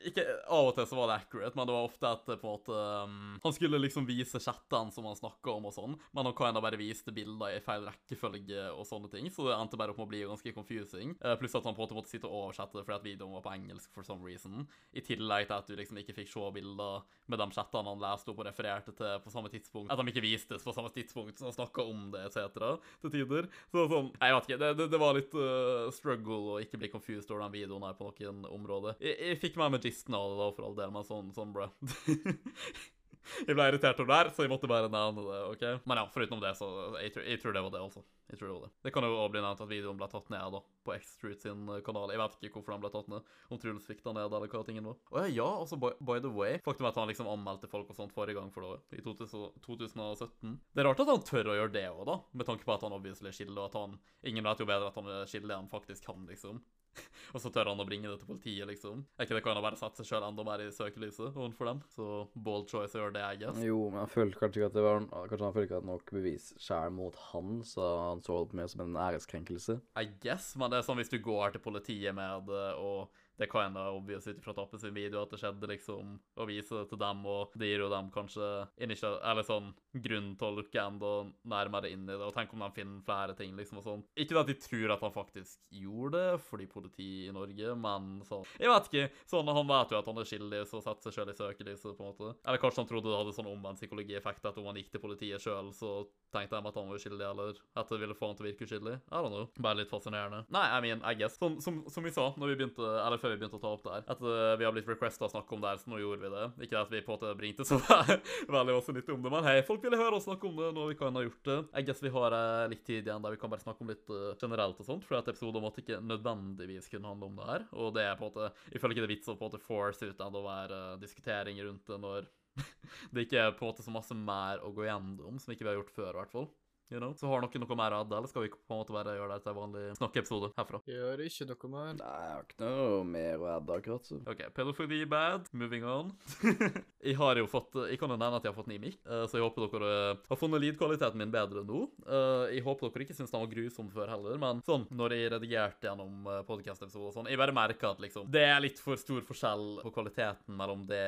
[SPEAKER 1] ikke, Av og til så var det accurate, men det var ofte at på en måte um, Han skulle liksom vise chattene som han snakka om og sånn, men han kan da bare viste bilder i feil rekkefølge og sånne ting, så det endte bare opp med å bli ganske confusing. Uh, pluss at han på en måte måtte sitte og oversette fordi at videoen var på engelsk for some reason. I tillegg til at du liksom ikke fikk se bilder med de chattene han leste opp og refererte til på samme tidspunkt. At de ikke vistes på samme tidspunkt, så han snakka om det etc. til tider. Så sånn Jeg vet ikke, det, det, det var litt uh, struggle å ikke bli confused over den videoen her på noen områder. Jeg, jeg fikk med meg gisten det, da, for all del, men sånn, sånn bro. jeg ble irritert over det her, så jeg måtte bare nevne det. ok? Men ja, foruten det, så jeg, jeg tror det var det, altså. Jeg tror Det var det. Det kan jo også bli nevnt at videoen ble tatt ned da, på X-Truth sin eh, kanal. Jeg vet ikke hvorfor den ble tatt ned. Om Truls fikk den ned, eller hva tingen var. Å ja, altså, by, by, the way Faktum er at han liksom anmeldte folk og sånt forrige gang for det, i 2017. Det er rart at han tør å gjøre det òg, da, med tanke på at han obviously er skyldig, og at han Ingen vet jo bedre at han er skille enn faktisk han, liksom. og så tør han å bringe det til politiet, liksom. Er ikke det kan han bare sette seg sjøl enda mer i søkelyset overfor dem? Så bold choice å gjøre det, jeg guess.
[SPEAKER 2] Jo, men jeg følte kanskje ikke at det var Kanskje han følte ikke at nok bevis sjæl mot han, så han så det meg som en æreskrenkelse.
[SPEAKER 1] I guess, men det er sånn hvis du går til politiet med det og det kan hende obvious ut fra Tappe sin video at det skjedde, liksom, å vise det til dem, og det gir jo dem kanskje eller sånn grunn til å lukke enda nærmere inn i det, og tenk om de finner flere ting, liksom, og sånn. Ikke at de tror at han faktisk gjorde det, fordi politiet i Norge, men sånn Jeg vet ikke. Sånn, han vet jo at han er skyldig, så setter seg sjøl i søkelyset, på en måte. Eller kanskje han trodde det hadde sånn omvendt psykologieffekt, at om han gikk til politiet sjøl, så tenkte de at han var uskyldig, eller at det ville få han til å virke uskyldig. Don't know. Bare litt fascinerende. Nei, I mean, I guess. Sånn, som, som vi sa når vi begynte, eller før før vi begynte å ta opp det her. At uh, vi har blitt requesta å snakke om det her, så nå gjorde vi det. Ikke at vi på en måte bringte så veldig også nytt om det, men hei, folk ville høre oss snakke om det når vi kan ha gjort det. Jeg guess vi har uh, litt tid igjen der vi kan bare snakke om litt uh, generelt og sånt, for at episoden måtte ikke nødvendigvis kunne handle om det her. Og det er på en måte Jeg føler ikke det er vits å på en måte force ut å være diskutering rundt det når det ikke er på en måte så masse mer å gå gjennom som ikke vi har gjort før, i hvert fall. You know? Så har dere noe mer å adde, eller skal vi på en måte bare gjøre det til en vanlig snakkeepisode herfra?
[SPEAKER 3] Gjør ikke noe mer.
[SPEAKER 2] Nei, jeg har ikke noe mer å adde akkurat. så.
[SPEAKER 1] OK, pedofili bad. Moving on. jeg har jo fått Jeg kan jo nevne at jeg har fått ny mic, uh, så jeg håper dere uh, har funnet lydkvaliteten min bedre nå. Uh, jeg håper dere ikke syns den var grusom før heller, men sånn, når jeg redigerte gjennom podkast-episoder og sånn, jeg bare merka at liksom Det er litt for stor forskjell på kvaliteten mellom det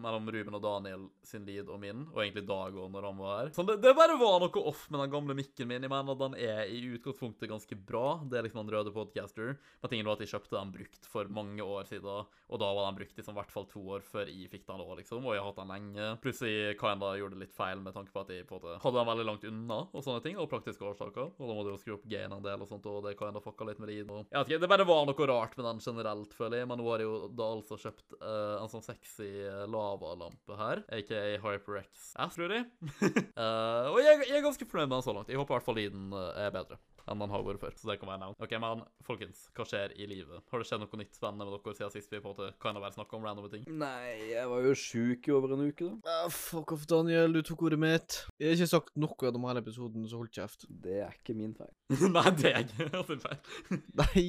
[SPEAKER 1] Mellom Ruben og Daniel sin lyd og min, og egentlig Dag òg, når han var her. Sånn, det, det bare var noe off med den gamle gamle mikken min. Jeg mener at den er i utgangspunktet ganske bra. Det er liksom den røde podcaster. Men tingen var at jeg kjøpte den brukt for mange år siden, og da var den brukt i hvert fall to år før jeg fikk den òg, liksom. Og jeg har hatt den lenge. Pluss Plutselig kinda gjorde det litt feil med tanke på at jeg på en måte hadde den veldig langt unna og sånne ting, og praktiske årsaker. Og da må du jo skru opp gain en del og sånt, og det kinda fucka litt med og- Jeg vet ikke, det bare var noe rart med den generelt, føler jeg. Men nå har jeg jo da altså kjøpt uh, en sånn sexy lavalampe her, aka HyperX S, tror jeg. uh, og jeg, jeg er ganske fornøyd med den så langt. Jeg håper i hvert fall lyden eh, er bedre enn den har vært før. Så det kan være nevnt. Ok, men folkens, hva skjer i livet? Har det skjedd noe nytt spennende med dere siden sist vi på en måte kan det være snakka om randome ting?
[SPEAKER 2] Nei, jeg var jo sjuk i over en uke, da.
[SPEAKER 3] Ah, fuck off, Daniel. Du tok ordet mitt. Jeg har ikke sagt noe gjennom hele episoden, så hold kjeft.
[SPEAKER 2] Det er ikke min feil.
[SPEAKER 1] Nei, det er ikke min feil.
[SPEAKER 3] Nei,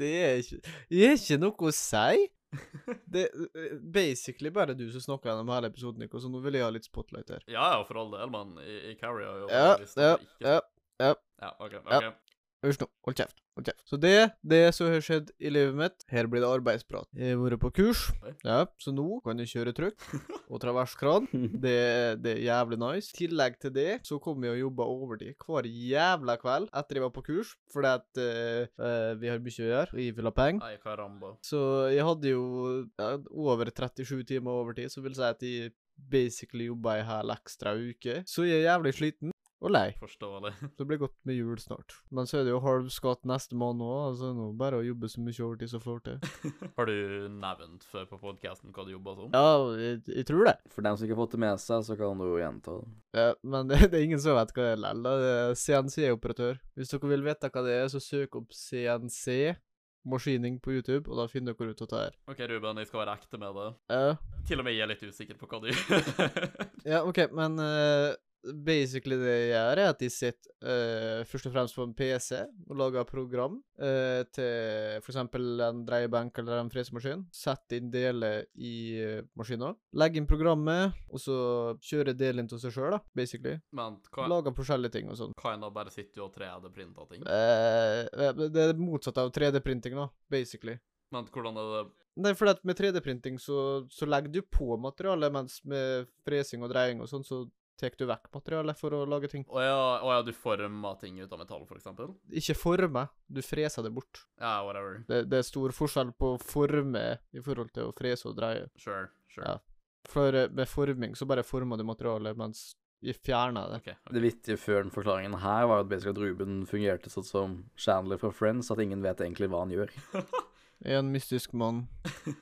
[SPEAKER 3] det er ikke Jeg har ikke noe å si. Det er basically bare du som snakker gjennom hele episoden, Nico, så nå vil jeg ha litt spotlight her.
[SPEAKER 1] Ja, ja, for all del, men i, i carrier jo
[SPEAKER 3] Ja, ja, ja, ja.
[SPEAKER 1] Ja, OK. Ok.
[SPEAKER 3] Hysj nå. Hold kjeft. Hold kjeft. Så det, det som har skjedd i livet mitt, her blir det arbeidsprat. Jeg har vært på kurs, ja, så nå kan jeg kjøre trykk og traverskran. Det, det er jævlig nice. I tillegg til det så kom jeg og jobba overtid hver jævla kveld etter jeg var på kurs, fordi at eh, eh, vi har mye å gjøre, og jeg vil ha penger.
[SPEAKER 1] Nei, karamba.
[SPEAKER 3] Så jeg hadde jo ja, over 37 timer overtid, så vil si at jeg basically jobba ei hel ekstra uke. Så jeg er jævlig sliten og lei.
[SPEAKER 1] Forståelig.
[SPEAKER 3] Så det blir godt med jul snart. Men så er det jo halv skatt neste måned òg, altså nå bare å jobbe så mye overtid som får til.
[SPEAKER 1] Har du nevnt før på podcasten hva du jobber som?
[SPEAKER 3] Ja, jeg, jeg tror det.
[SPEAKER 2] For dem som ikke har fått det med seg, så kan du jo gjenta det.
[SPEAKER 3] Ja, men det, det er ingen som vet hva det er likevel. Det er CNC-operatør. Hvis dere vil vite hva det er, så søk opp CNC. Maskining på YouTube, og da finner dere ut av det her.
[SPEAKER 1] OK, Ruben, jeg skal være ekte med det.
[SPEAKER 3] Ja,
[SPEAKER 1] Til og med jeg er litt usikker på hva du gjør.
[SPEAKER 3] ja OK, men eh, basically det jeg gjør, er at jeg sitter uh, først og fremst på en PC og lager program uh, til f.eks. en dreiebenk eller en fresemaskin. Setter inn deler i uh, maskina. Legger inn programmet, og så kjører delen til seg sjøl, da, basically.
[SPEAKER 1] Men hva
[SPEAKER 3] Lager forskjellige ting og sånn.
[SPEAKER 1] Kinda bare sitter du og 3D-printe ting?
[SPEAKER 3] Uh, det er motsatt av 3D-printing, da, basically.
[SPEAKER 1] Men hvordan er det
[SPEAKER 3] Nei, for med 3D-printing så, så legger du på materialet, mens med fresing og dreying og sånn, så tar du vekk materialet for å lage ting.
[SPEAKER 1] Å ja, å ja, du former ting ut av metall, for eksempel?
[SPEAKER 3] Ikke forme, du freser det bort.
[SPEAKER 1] Ja, whatever.
[SPEAKER 3] Det, det er stor forskjell på å forme i forhold til å frese og dreie.
[SPEAKER 1] Sure, sure.
[SPEAKER 3] Ja. For eh, med forming så bare former du materialet, mens vi fjerner det.
[SPEAKER 1] Okay, okay.
[SPEAKER 2] Det vittige før den forklaringen her var at basically at Ruben fungerte sånn som Chandler fra Friends, at ingen vet egentlig hva han gjør.
[SPEAKER 3] En mystisk mann.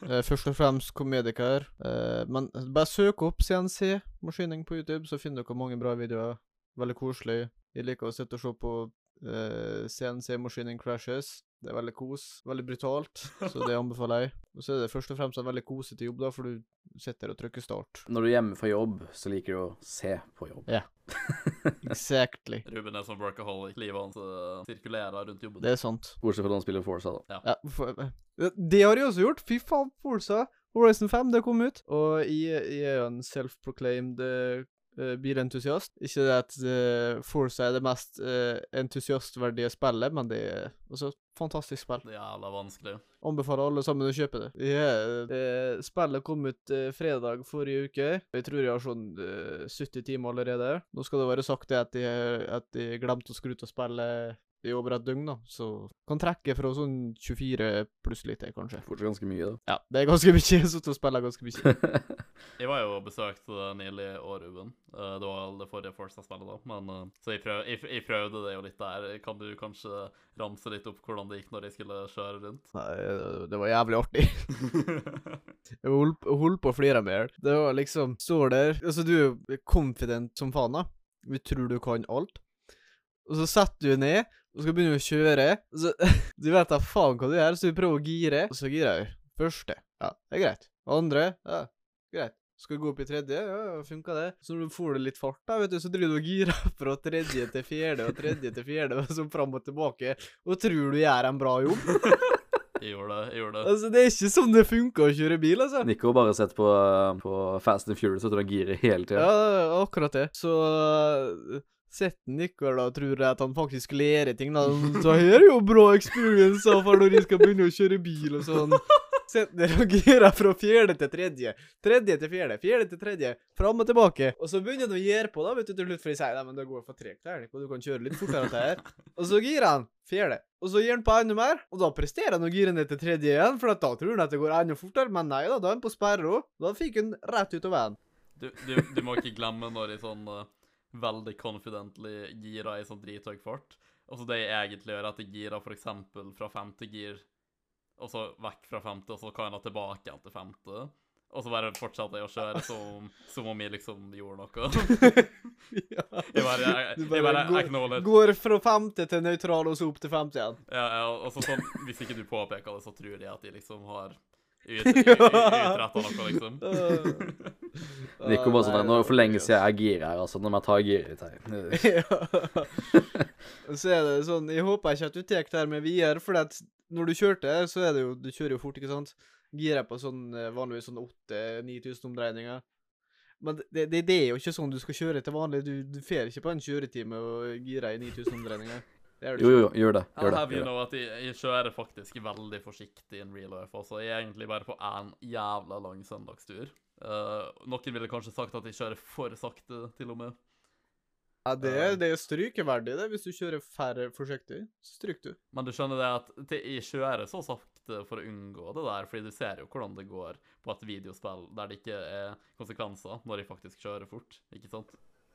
[SPEAKER 3] Eh, først og fremst komediker. Eh, men bare søk opp CNC-maskining på YouTube, så finner dere mange bra videoer. Veldig koselig. Jeg liker å sitte og se på eh, CNC-maskining crashes. Det er veldig kos. Veldig brutalt, så det anbefaler jeg. Og så er det først og fremst en veldig kosete jobb, da, for du sitter og trykker start.
[SPEAKER 2] Når du er hjemme fra jobb, så liker du å se på jobb.
[SPEAKER 3] Ja, Exactly.
[SPEAKER 1] Ruben er som workaholic. Livet hans uh, sirkulerer rundt jobben.
[SPEAKER 3] Det er sant.
[SPEAKER 2] Bortsett fra at han spiller Forza, da.
[SPEAKER 3] Ja, for, eh, det har jeg også gjort. Fy faen, Forza. Horizon 5, det kom ut. Og jeg, jeg er jo en self-proclaimed eh, eh, bilentusiast. Ikke det at uh, Forza er det mest uh, entusiastverdige spillet, men det er også et fantastisk spill.
[SPEAKER 1] Det er jævla vanskelig.
[SPEAKER 3] Anbefaler alle sammen å kjøpe det. Yeah, Uh, spillet kom ut uh, fredag forrige uke. Jeg tror jeg har sånn eh, 70 timer allerede. Nå skal det være sagt det at jeg, at jeg glemte å skru til spillet i over et døgn, da. Så kan trekke fra sånn 24 pluss litt, til, kanskje.
[SPEAKER 2] Fortsatt ganske mye, da.
[SPEAKER 3] Ja, det er ganske mye. Jeg sittet og spiller ganske mye.
[SPEAKER 1] Jeg var jo og besøkte det nylig år, Ruben. Eh, det var det forrige Forsa-spillet, da. Men, eh, så jeg, prøv, jeg, jeg prøvde det jo litt der. Kan du kanskje ramse litt opp hvordan det gikk når jeg skulle kjøre rundt?
[SPEAKER 3] Nei, det var jævlig artig. Jeg holdt, holdt på å flire mer. Det var liksom Står der Altså, du er confident som faen, da. Vi tror du kan alt. Og så setter du ned og skal begynne å kjøre. Så, du vet da faen hva du gjør, så du prøver å gire. Og så girer jeg. Første. Ja, det er greit. Andre. Ja, greit. Skal du gå opp i tredje? Ja, ja, funka det. Så når du får det litt fart, da, vet du, så driver du og girer fra tredje til fjerde og tredje til fjerde, og så fram og tilbake, og tror du gjør en bra jobb.
[SPEAKER 1] Jeg gjorde det. jeg gjorde det.
[SPEAKER 3] Altså, det er ikke sånn det funker å kjøre bil, altså.
[SPEAKER 2] Nico bare sett på, på Fast and Furious, og han girer hele tida.
[SPEAKER 3] Ja, akkurat det. Så uh, Setten og tror at han faktisk lærer ting. da. Så her er jo bra experience for når de skal begynne å kjøre bil og sånn. Sitter og girer fra fjerde til tredje. Tredje til fjerde, fjerde til tredje. Fram og tilbake. Og så begynner han å gjøre på, da, vet du, til slutt, for de sier nei, men det går for tregt her, Nico. Du kan kjøre litt fortere enn det her. Og så girer han fjerde. Og så gir han på enda mer, og da presterer han å gire ned til tredje igjen, for da tror han at det går enda fortere, men nei da, da er han på sperra. Da fikk han rett ut av veien.
[SPEAKER 1] Du, du, du må ikke glemme når i sånn eh, veldig confidently gira i sånn drithøy fart. Og så det jeg egentlig gjør, er at jeg girer eksempel fra femte gir, og så vekk fra femte, og så kan jeg da tilbake igjen til femte. Og så bare fortsetter jeg å kjøre som, som om jeg liksom gjorde noe.
[SPEAKER 3] ja.
[SPEAKER 1] Jeg bare, jeg,
[SPEAKER 3] Du
[SPEAKER 1] jeg bare
[SPEAKER 3] går, går fra femte til nøytral, og så opp til femte igjen.
[SPEAKER 1] Ja, ja, og så sånn, hvis ikke du påpeker det, så tror de at de liksom har ut- ut- utretta noe, liksom.
[SPEAKER 2] Nico bare sånn Nå er det for lenge siden jeg girer her, altså. Nå må jeg ta giret i her.
[SPEAKER 3] Så er det sånn Jeg håper ikke at du tar det her med videre, for at når du kjørte, så er det jo Du kjører jo fort, ikke sant? Girer på sånn eh, vanligvis sånn 8000-9000 omdreininger. Men det, det, det er jo ikke sånn du skal kjøre til vanlig. Du, du får ikke på en kjøretime og girer i 9000 omdreininger. Det du
[SPEAKER 2] Jo, jo, gjør det. Gjør det.
[SPEAKER 1] have you
[SPEAKER 2] Gjør det.
[SPEAKER 1] at jeg, jeg kjører faktisk veldig forsiktig in real life Altså, Jeg er egentlig bare på en jævla lang søndagstur. Uh, noen ville kanskje sagt at jeg kjører for sakte, til og med.
[SPEAKER 3] Ja, det, er- det er strykeverdig, det. Hvis du kjører færre forsiktig, så stryker du.
[SPEAKER 1] Men du skjønner det at det, jeg kjører så sakte for å unngå det der, fordi du ser jo hvordan det går på et videospill der det ikke er konsekvenser når jeg faktisk kjører fort, ikke sant?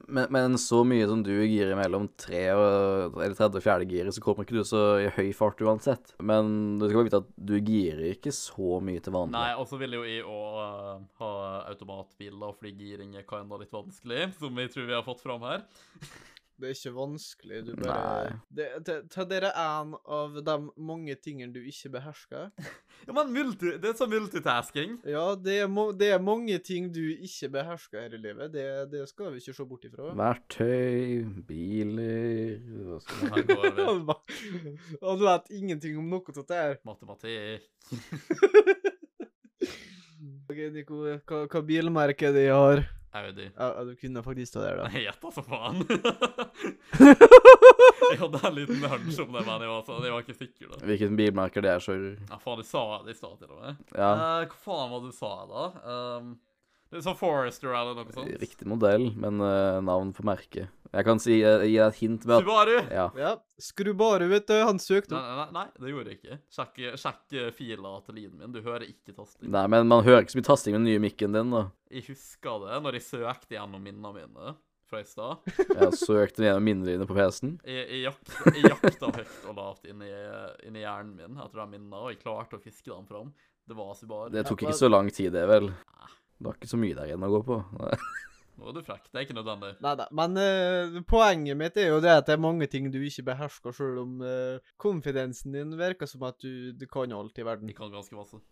[SPEAKER 2] Men, men så mye som du girer mellom tre og eller tredje og fjerde giret, så kommer ikke du så i høy fart uansett. Men du skal bare vite at du girer ikke så mye til vanlig.
[SPEAKER 1] Nei, og så vil jo jeg òg ha automatbiler, fordi giring er kinda litt vanskelig, som jeg tror vi har fått fram her.
[SPEAKER 3] Det er ikke vanskelig. Du bare
[SPEAKER 2] Nei.
[SPEAKER 3] det, det, Ta dere en av de mange tingene du ikke behersker.
[SPEAKER 1] Ja, men multi, det er sånn multitasking.
[SPEAKER 3] Ja, det er, det er mange ting du ikke behersker her i livet. Det, det skal vi ikke se bort ifra.
[SPEAKER 2] Verktøy, biler hva skal man-
[SPEAKER 1] Her går vi.
[SPEAKER 3] Han vet ingenting om noe av dette her.
[SPEAKER 1] Matematikk.
[SPEAKER 3] OK, Nico, hva, hva bilmerke de har?
[SPEAKER 1] Audi.
[SPEAKER 3] Ja, ja, du kunne faktisk ta det, da.
[SPEAKER 1] Nei, gjetta så faen. jeg hadde en liten hunch om det, men jeg var, så, jeg var ikke sikker, da.
[SPEAKER 2] Hvilket bilmerke det er, så
[SPEAKER 1] Ja, faen, du sa det i stad, til og med.
[SPEAKER 2] Ja,
[SPEAKER 1] Eh, hva faen var det du sa, da? Um, er sånn Forester eller noe sånt?
[SPEAKER 2] riktig modell, men uh, navn på merket. Jeg kan si, uh, gi deg et hint med at
[SPEAKER 1] Subaru!
[SPEAKER 2] Ja.
[SPEAKER 3] Ja, Skrubaru, vet du. Han søkte
[SPEAKER 1] Nei,
[SPEAKER 3] opp.
[SPEAKER 1] nei, nei, det gjorde jeg ikke. Sjekk, sjekk eh, fila til lyden min. Du hører ikke tasting.
[SPEAKER 2] Nei, men man hører ikke så mye tasting med den nye mikken din, da.
[SPEAKER 1] Jeg huska det når jeg søkte gjennom minnene mine fra i stad.
[SPEAKER 2] Jeg søkte gjennom minnene dine på PC-en.
[SPEAKER 1] Jeg, jeg jakta høyt og lavt inni, inni hjernen min etter de minnene, og jeg klarte å fiske dem fram. Det var Subaru.
[SPEAKER 2] Det tok ikke så lang tid, det, vel. Det var ikke så mye der igjen å gå på.
[SPEAKER 1] Nå er du frekk. Det er ikke nødvendig.
[SPEAKER 3] Nei da. Men uh, poenget mitt er jo det at det er mange ting du ikke behersker, sjøl om uh, konfidensen din virker som at du, du kan alt i verden.
[SPEAKER 1] Jeg kan ganske masse.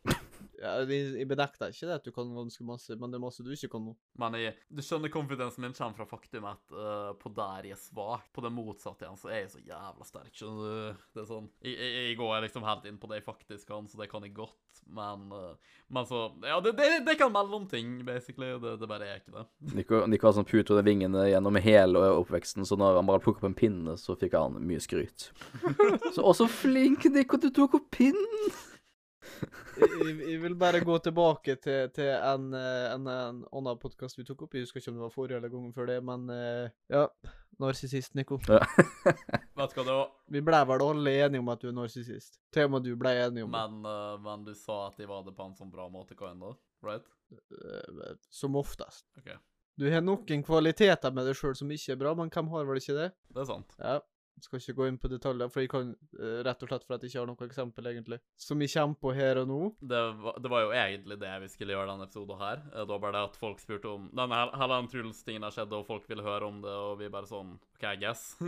[SPEAKER 3] Ja, jeg, benekter ikke det at du kan ganske masse, men det er masse du ikke kan nå.
[SPEAKER 1] Men jeg, du skjønner konfidensen min kommer fra faktum at uh, på der jeg er svak, på det motsatte igjen, så er jeg så jævla sterk, skjønner du. Det er sånn Jeg, jeg, jeg går liksom helt inn på det jeg faktisk kan, så det kan jeg godt, men uh, Men så Ja, det, det, det kan mellomting, basically. Det, det bare er ikke det.
[SPEAKER 2] Nico, Nico har sånn pute under vingene gjennom hele oppveksten, så når han bare plukket opp en pinne, så fikk han mye skryt. Så også så flink, Nico, du tok opp pinnen!
[SPEAKER 3] Jeg, vil bare gå tilbake til, til en, eh, en, en annen podkast vi tok opp. Jeg husker ikke om det var forrige eller gangen før det, men eh, ja. Narsissist, Nico.
[SPEAKER 1] Vet du hva, det var
[SPEAKER 3] Vi ble vel alle enige om at du er narsissist. Til og med du ble enig om det.
[SPEAKER 1] men, eh, men du sa at de var det på en sånn bra måte, hva enn da? Right?
[SPEAKER 3] Uh, Som oftest.
[SPEAKER 1] Okay.
[SPEAKER 3] Du har noen kvaliteter med deg sjøl som ikke er bra, men hvem har vel ikke det?
[SPEAKER 1] Det er sant.
[SPEAKER 3] Ja. Skal ikke gå inn på detaljer, for jeg kan eh, rett og slett for at jeg ikke har noe eksempel, egentlig. Som jeg kommer på her og nå.
[SPEAKER 1] Det var, det var jo egentlig det vi skulle gjøre denne episoden her. Eh, Det var bare det at folk spurte om Denne den Truls-tingen har skjedd, og folk ville høre om det, og vi bare sånn OK, I guess.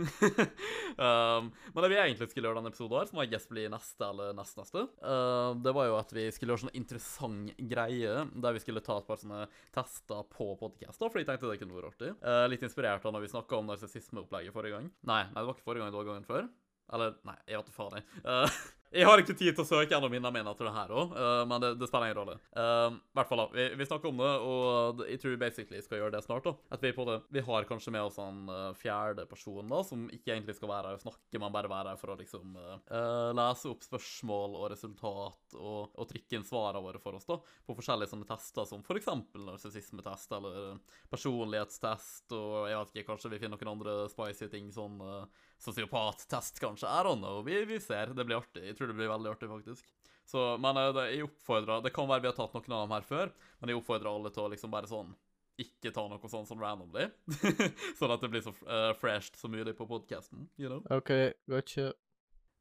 [SPEAKER 1] um, men det vi egentlig skulle gjøre denne episoden her, som I guess blir neste eller nestneste, uh, det var jo at vi skulle gjøre sånn interessant greie, der vi skulle ta et par sånne tester på podcaster, for jeg tenkte det kunne vært artig. Uh, litt inspirert av når vi snakka om narsissismeopplegget forrige gang. Nei, nei, det var ikke forrige gang, det var gangen før. Eller, nei, jeg vet da faen, jeg. Uh, Jeg har ikke tid til å søke gjennom minnene mener etter det her òg, men det, det, spiller ingen rolle. Uh, hvert fall vi, vi, snakker om det, og jeg tror basically skal gjøre det snart. da. At Vi på det, vi har kanskje med oss en uh, fjerde person da, som ikke egentlig skal være her og snakke, men bare være her for å liksom uh, lese opp spørsmål og resultat og, og trykke inn svarene våre for oss da, på forskjellige sånne tester, som f.eks. narsissismetest eller personlighetstest, og jeg vet ikke, kanskje vi finner noen andre spicy ting, sånn sosiopattest, kanskje. I don't know. Vi, vi, ser. Det blir artig. Jeg tror det blir veldig artig, faktisk. Så, men eh, det, jeg oppfordrer Det kan være vi har tatt noen av dem her før, men jeg oppfordrer alle til å liksom bare sånn ikke ta noe sånn sånn randomly. sånn at det blir så uh, fresht som mulig på podkasten, you know?
[SPEAKER 3] OK, gotcha.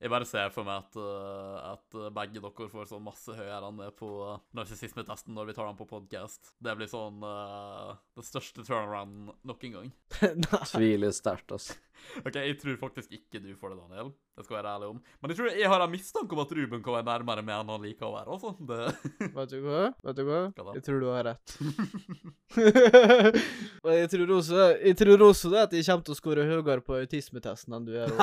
[SPEAKER 1] Jeg bare ser for meg at, uh, at begge dere får sånn masse høyere enn det på narsissismetesten når vi tar den på podkast. Det blir sånn uh, det største turnaround nok en gang.
[SPEAKER 2] Tviler sterkt, altså.
[SPEAKER 1] OK, jeg tror faktisk ikke du får det, Daniel. Det skal jeg være ærlig om. Men jeg tror jeg har en mistanke om at Ruben kan være nærmere med enn han liker å være, altså. Det...
[SPEAKER 3] Vet du hva? Vet du hva?
[SPEAKER 1] hva
[SPEAKER 3] jeg tror du har rett. Men jeg tror også, jeg tror også det at jeg kommer til å skåre høyere på autismetesten enn du gjør.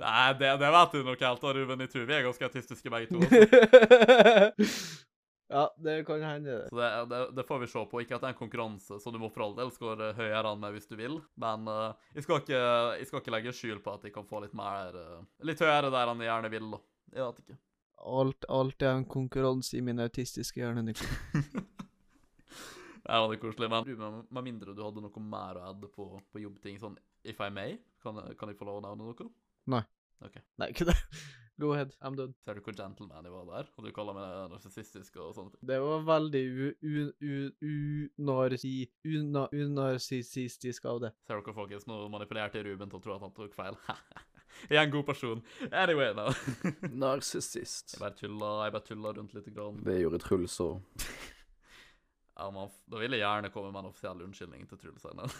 [SPEAKER 1] Nei, det, det vet du nok helt, Ruben. Jeg tror vi er ganske autistiske begge to.
[SPEAKER 3] Ja, det kan hende.
[SPEAKER 1] Så det, det, det, får vi se på. Ikke at det er en konkurranse, så du må for all del skåre høyere enn meg hvis du vil. Men uh, jeg, skal ikke, jeg, skal ikke, legge skjul på at jeg kan få litt mer uh, Litt høyere der enn jeg gjerne vil, da. Jeg vet ikke.
[SPEAKER 3] Alt, alt er en konkurranse i min autistiske hjerne.
[SPEAKER 1] det er veldig koselig. Men med, med mindre du hadde noe mer å adde på, på jobbting, sånn if I may, kan, kan jeg få lov å nevne noe?
[SPEAKER 3] Nei.
[SPEAKER 1] Ok.
[SPEAKER 3] Nei, ikke det. Go ahead, I'm done.
[SPEAKER 1] Ser du hvor gentleman jeg var der? Og du kaller meg narsissistisk og sånt?
[SPEAKER 3] Det var veldig unarsissistisk av det.
[SPEAKER 1] Ser dere, folkens, nå manipulerte Ruben til å tro at han tok feil. Jeg er en god person. Anyway, no.
[SPEAKER 2] Narsissist.
[SPEAKER 1] Jeg bare tulla, jeg bare tulla rundt lite grann.
[SPEAKER 2] Det gjorde Truls òg.
[SPEAKER 1] Man, da vil jeg gjerne komme med en offisiell unnskyldning til Truls Einar.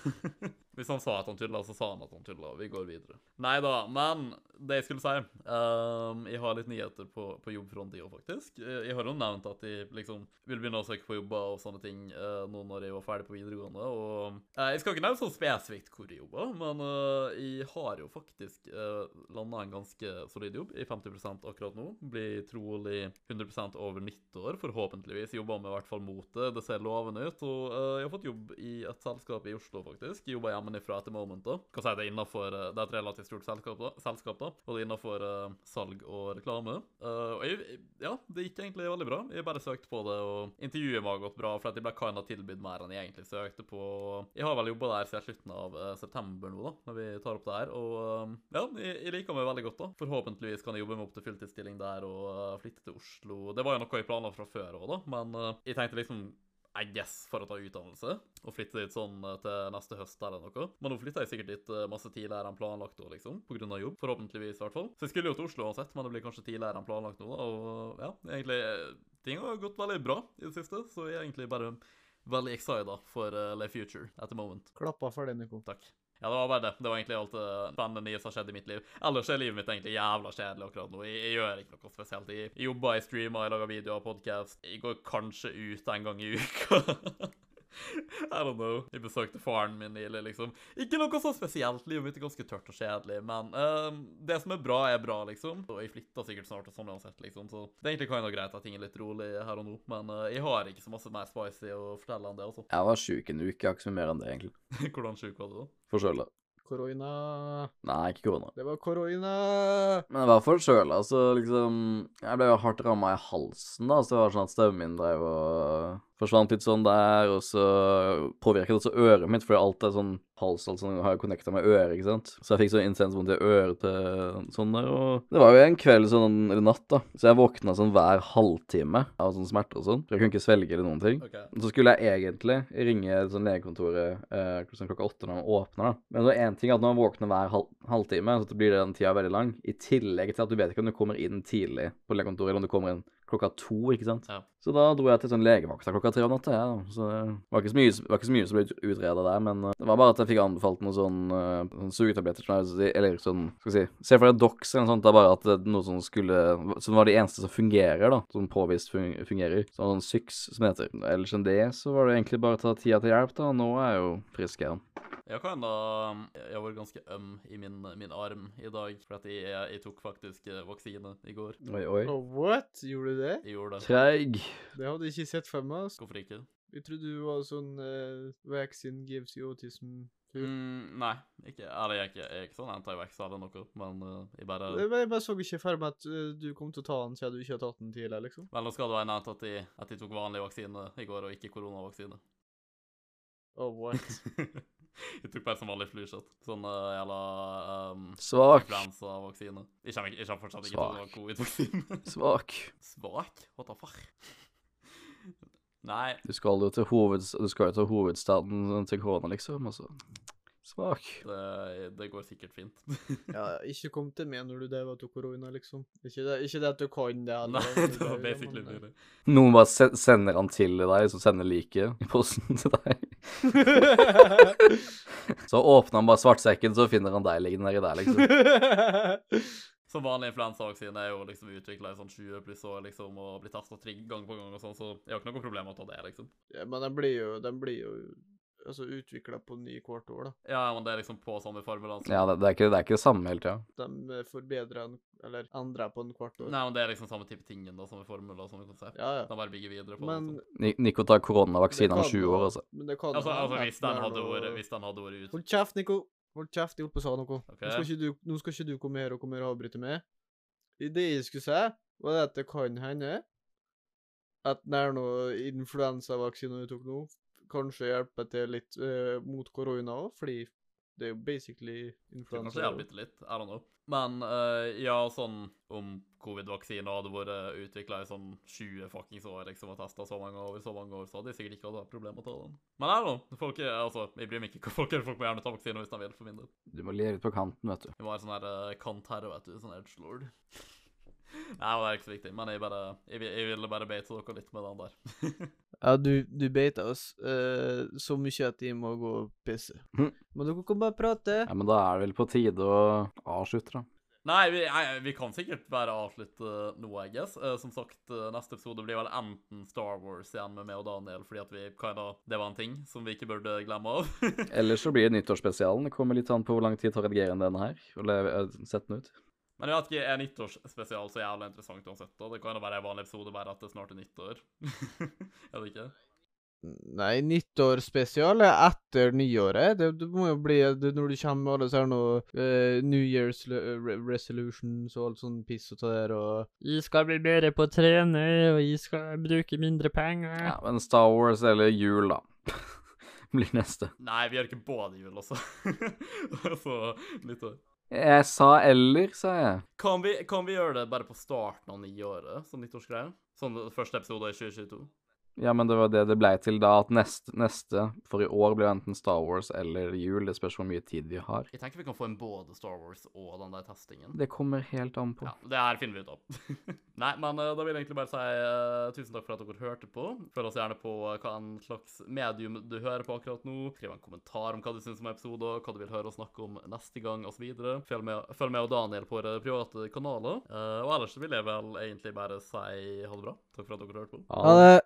[SPEAKER 1] Hvis han sa at han tulla, så sa han at han tulla. Vi går videre. Nei da, men det jeg skulle si um, Jeg har litt nyheter på, på jobbfronten òg, faktisk. Eh, jeg har jo nevnt at jeg liksom vil begynne å søke på jobber og sånne ting uh, nå når jeg var ferdig på videregående. Og uh, Jeg skal ikke nevne så spesifikt hvor jeg jobber, men uh, jeg har jo faktisk uh, landa en ganske solid jobb i 50% akkurat nå. Blir trolig 100% over nyttår, forhåpentligvis. Jobber med i hvert fall mot det. Det ser lovende ut. Og jeg har fått jobb i et selskap i Oslo, faktisk. Jobber hjemmefra etter moment. da. Kan si det er innenfor, Det er et relativt stort selskap, da, selskap da og det er innenfor uh, salg og reklame. Uh, og jeg, ja, det gikk egentlig veldig bra. Jeg bare søkte på det, og intervjuet var gått bra, for at jeg ble kinda tilbudt mer enn jeg egentlig søkte på. Jeg har vel jobba der siden slutten av uh, september nå, da, når vi tar opp det her. Og ja, jeg, jeg, liker meg veldig godt, da. Forhåpentligvis kan jeg jobbe meg opp til fulltidsstilling der og flytte til Oslo. Det var jo noe jeg planla fra før òg, da, men jeg tenkte liksom i guess, for å ta utdannelse og flytte dit sånn eh, til neste høst eller noe. Men nå flytter jeg sikkert dit eh, masse tidligere enn planlagt også, liksom. Av jobb. Forhåpentligvis, i hvert fall. Så jeg skulle jo til Oslo uansett, men det blir kanskje tidligere enn planlagt nå. Og ja, egentlig eh, Ting har gått veldig bra i det siste, så jeg er egentlig bare veldig excited for uh, Le Future at the moment.
[SPEAKER 3] Klappa for det, Nico.
[SPEAKER 1] Takk. Ja, det var bare det. Det var egentlig alt det spennende nye som har skjedd i mitt liv. Ellers er livet mitt egentlig jævla kjedelig akkurat nå. Jeg, jeg gjør ikke noe spesielt. Jeg jobber, jeg streamer, jeg lager videoer, podkast. Jeg går kanskje ut en gang i uka. I don't know. Jeg besøkte faren min nylig, liksom. Ikke noe så spesielt. Livet mitt er ganske tørt og kjedelig. Men uh, det som er bra, er bra, liksom. Og jeg flytter sikkert snart og sånn uansett, liksom. Så det er egentlig kind of greit at ting er litt rolig her og nå. Men uh, jeg har ikke så masse mer spicy å fortelle enn det, altså.
[SPEAKER 2] Jeg var sjuk en uke. Jeg har ikke så mye mer enn det, egentlig.
[SPEAKER 1] Hvordan sjuk var du, da?
[SPEAKER 2] Forkjøla.
[SPEAKER 3] Korona.
[SPEAKER 2] Nei, ikke korona.
[SPEAKER 3] Det var korona.
[SPEAKER 2] Men jeg var forkjøla, så liksom Jeg ble jo hardt ramma i halsen, da, så det var sånn at stemmen min drev og forsvant litt sånn der, og så påvirket også øret mitt, fordi alt er sånn hals, alt sånn har connecta med øret, ikke sant. Så jeg fikk så intens vondt i øret sånn der, og det var jo en kveld sånn, eller natt, da, så jeg våkna sånn hver halvtime av sånn smerter og sånn. Så jeg kunne ikke svelge eller noen ting.
[SPEAKER 1] Okay.
[SPEAKER 2] Så skulle jeg egentlig ringe sånn legekontoret eh, sånn klokka åtte når man åpner, da. Men så er én ting at når man våkner hver halv halvtime, så blir den tida veldig lang, i tillegg til at du vet ikke om du kommer inn tidlig på legekontoret, eller om du kommer inn klokka to, ikke sant.
[SPEAKER 1] Ja.
[SPEAKER 2] Så da dro jeg til sånn legevakta klokka tre om natta, ja. Så det var ikke så mye, var ikke så, mye som ble utreda der, men uh, det var bare at jeg fikk anbefalt noen sånn, uh, sånn sugetabletter, sånn, eller sånn, skal vi si Se for deg Dox eller noe sånt, det er bare at det er noe som skulle Som var det eneste som fungerer, da. Som påvist fungerer. Sånn, Syx, som det heter. Ellers enn det så var det egentlig bare å ta tida til hjelp, da. Nå er jeg jo frisk igjen.
[SPEAKER 1] Jeg kan da Jeg var ganske øm i min, min arm i dag, for at jeg, jeg tok faktisk eh, vaksine i går.
[SPEAKER 2] Oi, oi.
[SPEAKER 3] Oh, what? Gjorde du det?
[SPEAKER 1] Jeg gjorde det.
[SPEAKER 2] Treig.
[SPEAKER 3] Det hadde jeg ikke sett for meg. Altså.
[SPEAKER 1] Hvorfor ikke?
[SPEAKER 3] Jeg trodde du var sånn uh, Vaccine gives you autism.
[SPEAKER 1] Mm, nei, ikke, eller jeg er ikke, jeg er ikke sånn anti-vax eller noe, men uh, jeg bare
[SPEAKER 3] Jeg bare- jeg bare så ikke for meg at uh, du kom til å ta den siden du ikke har tatt den tidligere, liksom.
[SPEAKER 1] Vel, nå skal det være nevnt at jeg, at jeg tok vanlig vaksine i går, og ikke koronavaksine.
[SPEAKER 3] Oh, what?
[SPEAKER 1] jeg tok bare som vanlig flyshot. Sånn uh, jævla um,
[SPEAKER 2] Svak.
[SPEAKER 1] influensavaksine. Jeg kommer, fortsatt ikke til å
[SPEAKER 2] ha
[SPEAKER 1] covid-vaksine.
[SPEAKER 2] Svak.
[SPEAKER 1] Svak? What the fuck? Nei,
[SPEAKER 2] Du skal jo til, hoveds, du skal til hovedstaden til korona, liksom. Og så Svak.
[SPEAKER 1] det, det går sikkert fint.
[SPEAKER 3] ja, ikke kom til meg når du dauer av korona, liksom. Ikke det, ikke det at du kan det. Eller Nei,
[SPEAKER 1] det var basically det.
[SPEAKER 2] Noen bare se sender han til deg, så sender liket i posten til deg. Så åpner han bare svartsekken, så finner han deg liggende nedi der, liksom.
[SPEAKER 1] Som vanlig influensavaksine er jo liksom utvikla i sånn 20 pluss år, liksom, og blir testa trigg gang på gang og sånn, så jeg har ikke noe problem med å ta det, liksom.
[SPEAKER 3] ja, men den blir jo, den blir jo altså, utvikla på ny hvert år, da.
[SPEAKER 1] Ja, men det er liksom på samme formel, altså.
[SPEAKER 2] Ja, det, det, er ikke, det er ikke det samme hele tida.
[SPEAKER 3] De eh, forbedrer en, eller endrer på den hvert år.
[SPEAKER 1] Nei, men det er liksom samme type tingen, da, samme formel og samme konsept.
[SPEAKER 3] Ja, ja.
[SPEAKER 1] De bare bygger videre på
[SPEAKER 3] Men
[SPEAKER 1] det.
[SPEAKER 2] Liksom. Nico tar koronavaksine om 20 år, altså.
[SPEAKER 3] Men det kan
[SPEAKER 1] Altså, altså hvis, den hadde vært, hvis den hadde vært ut
[SPEAKER 3] Hold kjeft, Nico! Hold kjeft, jeg holdt på å si noe.
[SPEAKER 1] Okay.
[SPEAKER 3] Nå, skal ikke du, nå skal ikke du komme her og komme her og avbryte meg. Det jeg skulle si, var at det kan hende at det er noe influensavaksine du tok nå, kanskje hjelper til litt uh, mot korona òg, fordi det er jo basically
[SPEAKER 1] Det
[SPEAKER 3] influensa.
[SPEAKER 1] kanskje hjelper bitte litt. I don't know. Men uh, ja, sånn om covid-vaksine hadde vært utvikla i sånn 20 fuckings år liksom, og testa så mange over så mange år, så hadde de sikkert ikke hatt problem med å ta den. Men er det know. Folk er, altså, jeg bryr meg ikke hva folk gjør. Folk må gjerne ta vaksine hvis de vil, for min del.
[SPEAKER 2] Du må le litt på kanten, vet du.
[SPEAKER 1] Jeg må være sånn her uh, kant herre, vet du. Sånn edgelord. Nei, det er ikke så viktig, men jeg bare Jeg, jeg ville bare beite dere litt med den der.
[SPEAKER 3] Ja, du, du beita oss uh, så mye at jeg må gå og pisse.
[SPEAKER 2] Mhm.
[SPEAKER 3] Men dere kan bare prate.
[SPEAKER 2] Ja, Men da er det vel på tide å avslutte, da.
[SPEAKER 1] Nei, vi, nei, vi kan sikkert bare avslutte nå, I guess. Uh, som sagt, uh, neste episode blir vel enten Star Wars igjen med meg og Daniel, fordi at vi kinda Det var en ting som vi ikke burde glemme av.
[SPEAKER 2] Ellers så blir det nyttårsspesialen. Det kommer litt an på hvor lang tid det tar å redigere denne her. Og sette den ut.
[SPEAKER 1] Men jeg vet ikke, er nyttårsspesial så jævlig interessant uansett? da? Det kan jo være en vanlig episode, bare at det snart er nyttår. er det ikke?
[SPEAKER 3] Nei, nyttårsspesial er etter nyåret. Det, det må jo bli det, når du kommer med alle så det noe eh, New Year's le- re resolutions og alt sånn piss og det der, og Jeg skal bli bedre på å trene, og jeg skal bruke mindre penger.
[SPEAKER 2] Ja, men Star Wars eller jul, da. blir neste.
[SPEAKER 1] Nei, vi gjør ikke både jul også. så nyttår.
[SPEAKER 2] Jeg sa eller, sa jeg.
[SPEAKER 1] Kan vi, kan vi gjøre det bare på starten av nyåret, som nyttårsgreie? Sånn første episode i 2022?
[SPEAKER 2] Ja, men det var det det blei til da, at neste, neste for i år blir enten Star Wars eller jul. Det spørs hvor mye tid vi har.
[SPEAKER 1] Jeg tenker vi kan få en både Star Wars og den der testingen.
[SPEAKER 2] Det kommer helt an på.
[SPEAKER 1] Ja, det her finner vi ut av. Nei, men eh, da vil jeg egentlig bare si uh, tusen takk for at dere hørte på. Følg oss gjerne på eh, hva en slags medium du hører på akkurat nå. Skriv en kommentar om hva du syns om episoden, hva du vil høre oss snakke om neste gang, osv. Følg med, følg med og Daniel på våre private kanaler. Uh, og ellers vil jeg vel egentlig bare si ha det bra. Takk for at dere hørte på.
[SPEAKER 3] Ha det!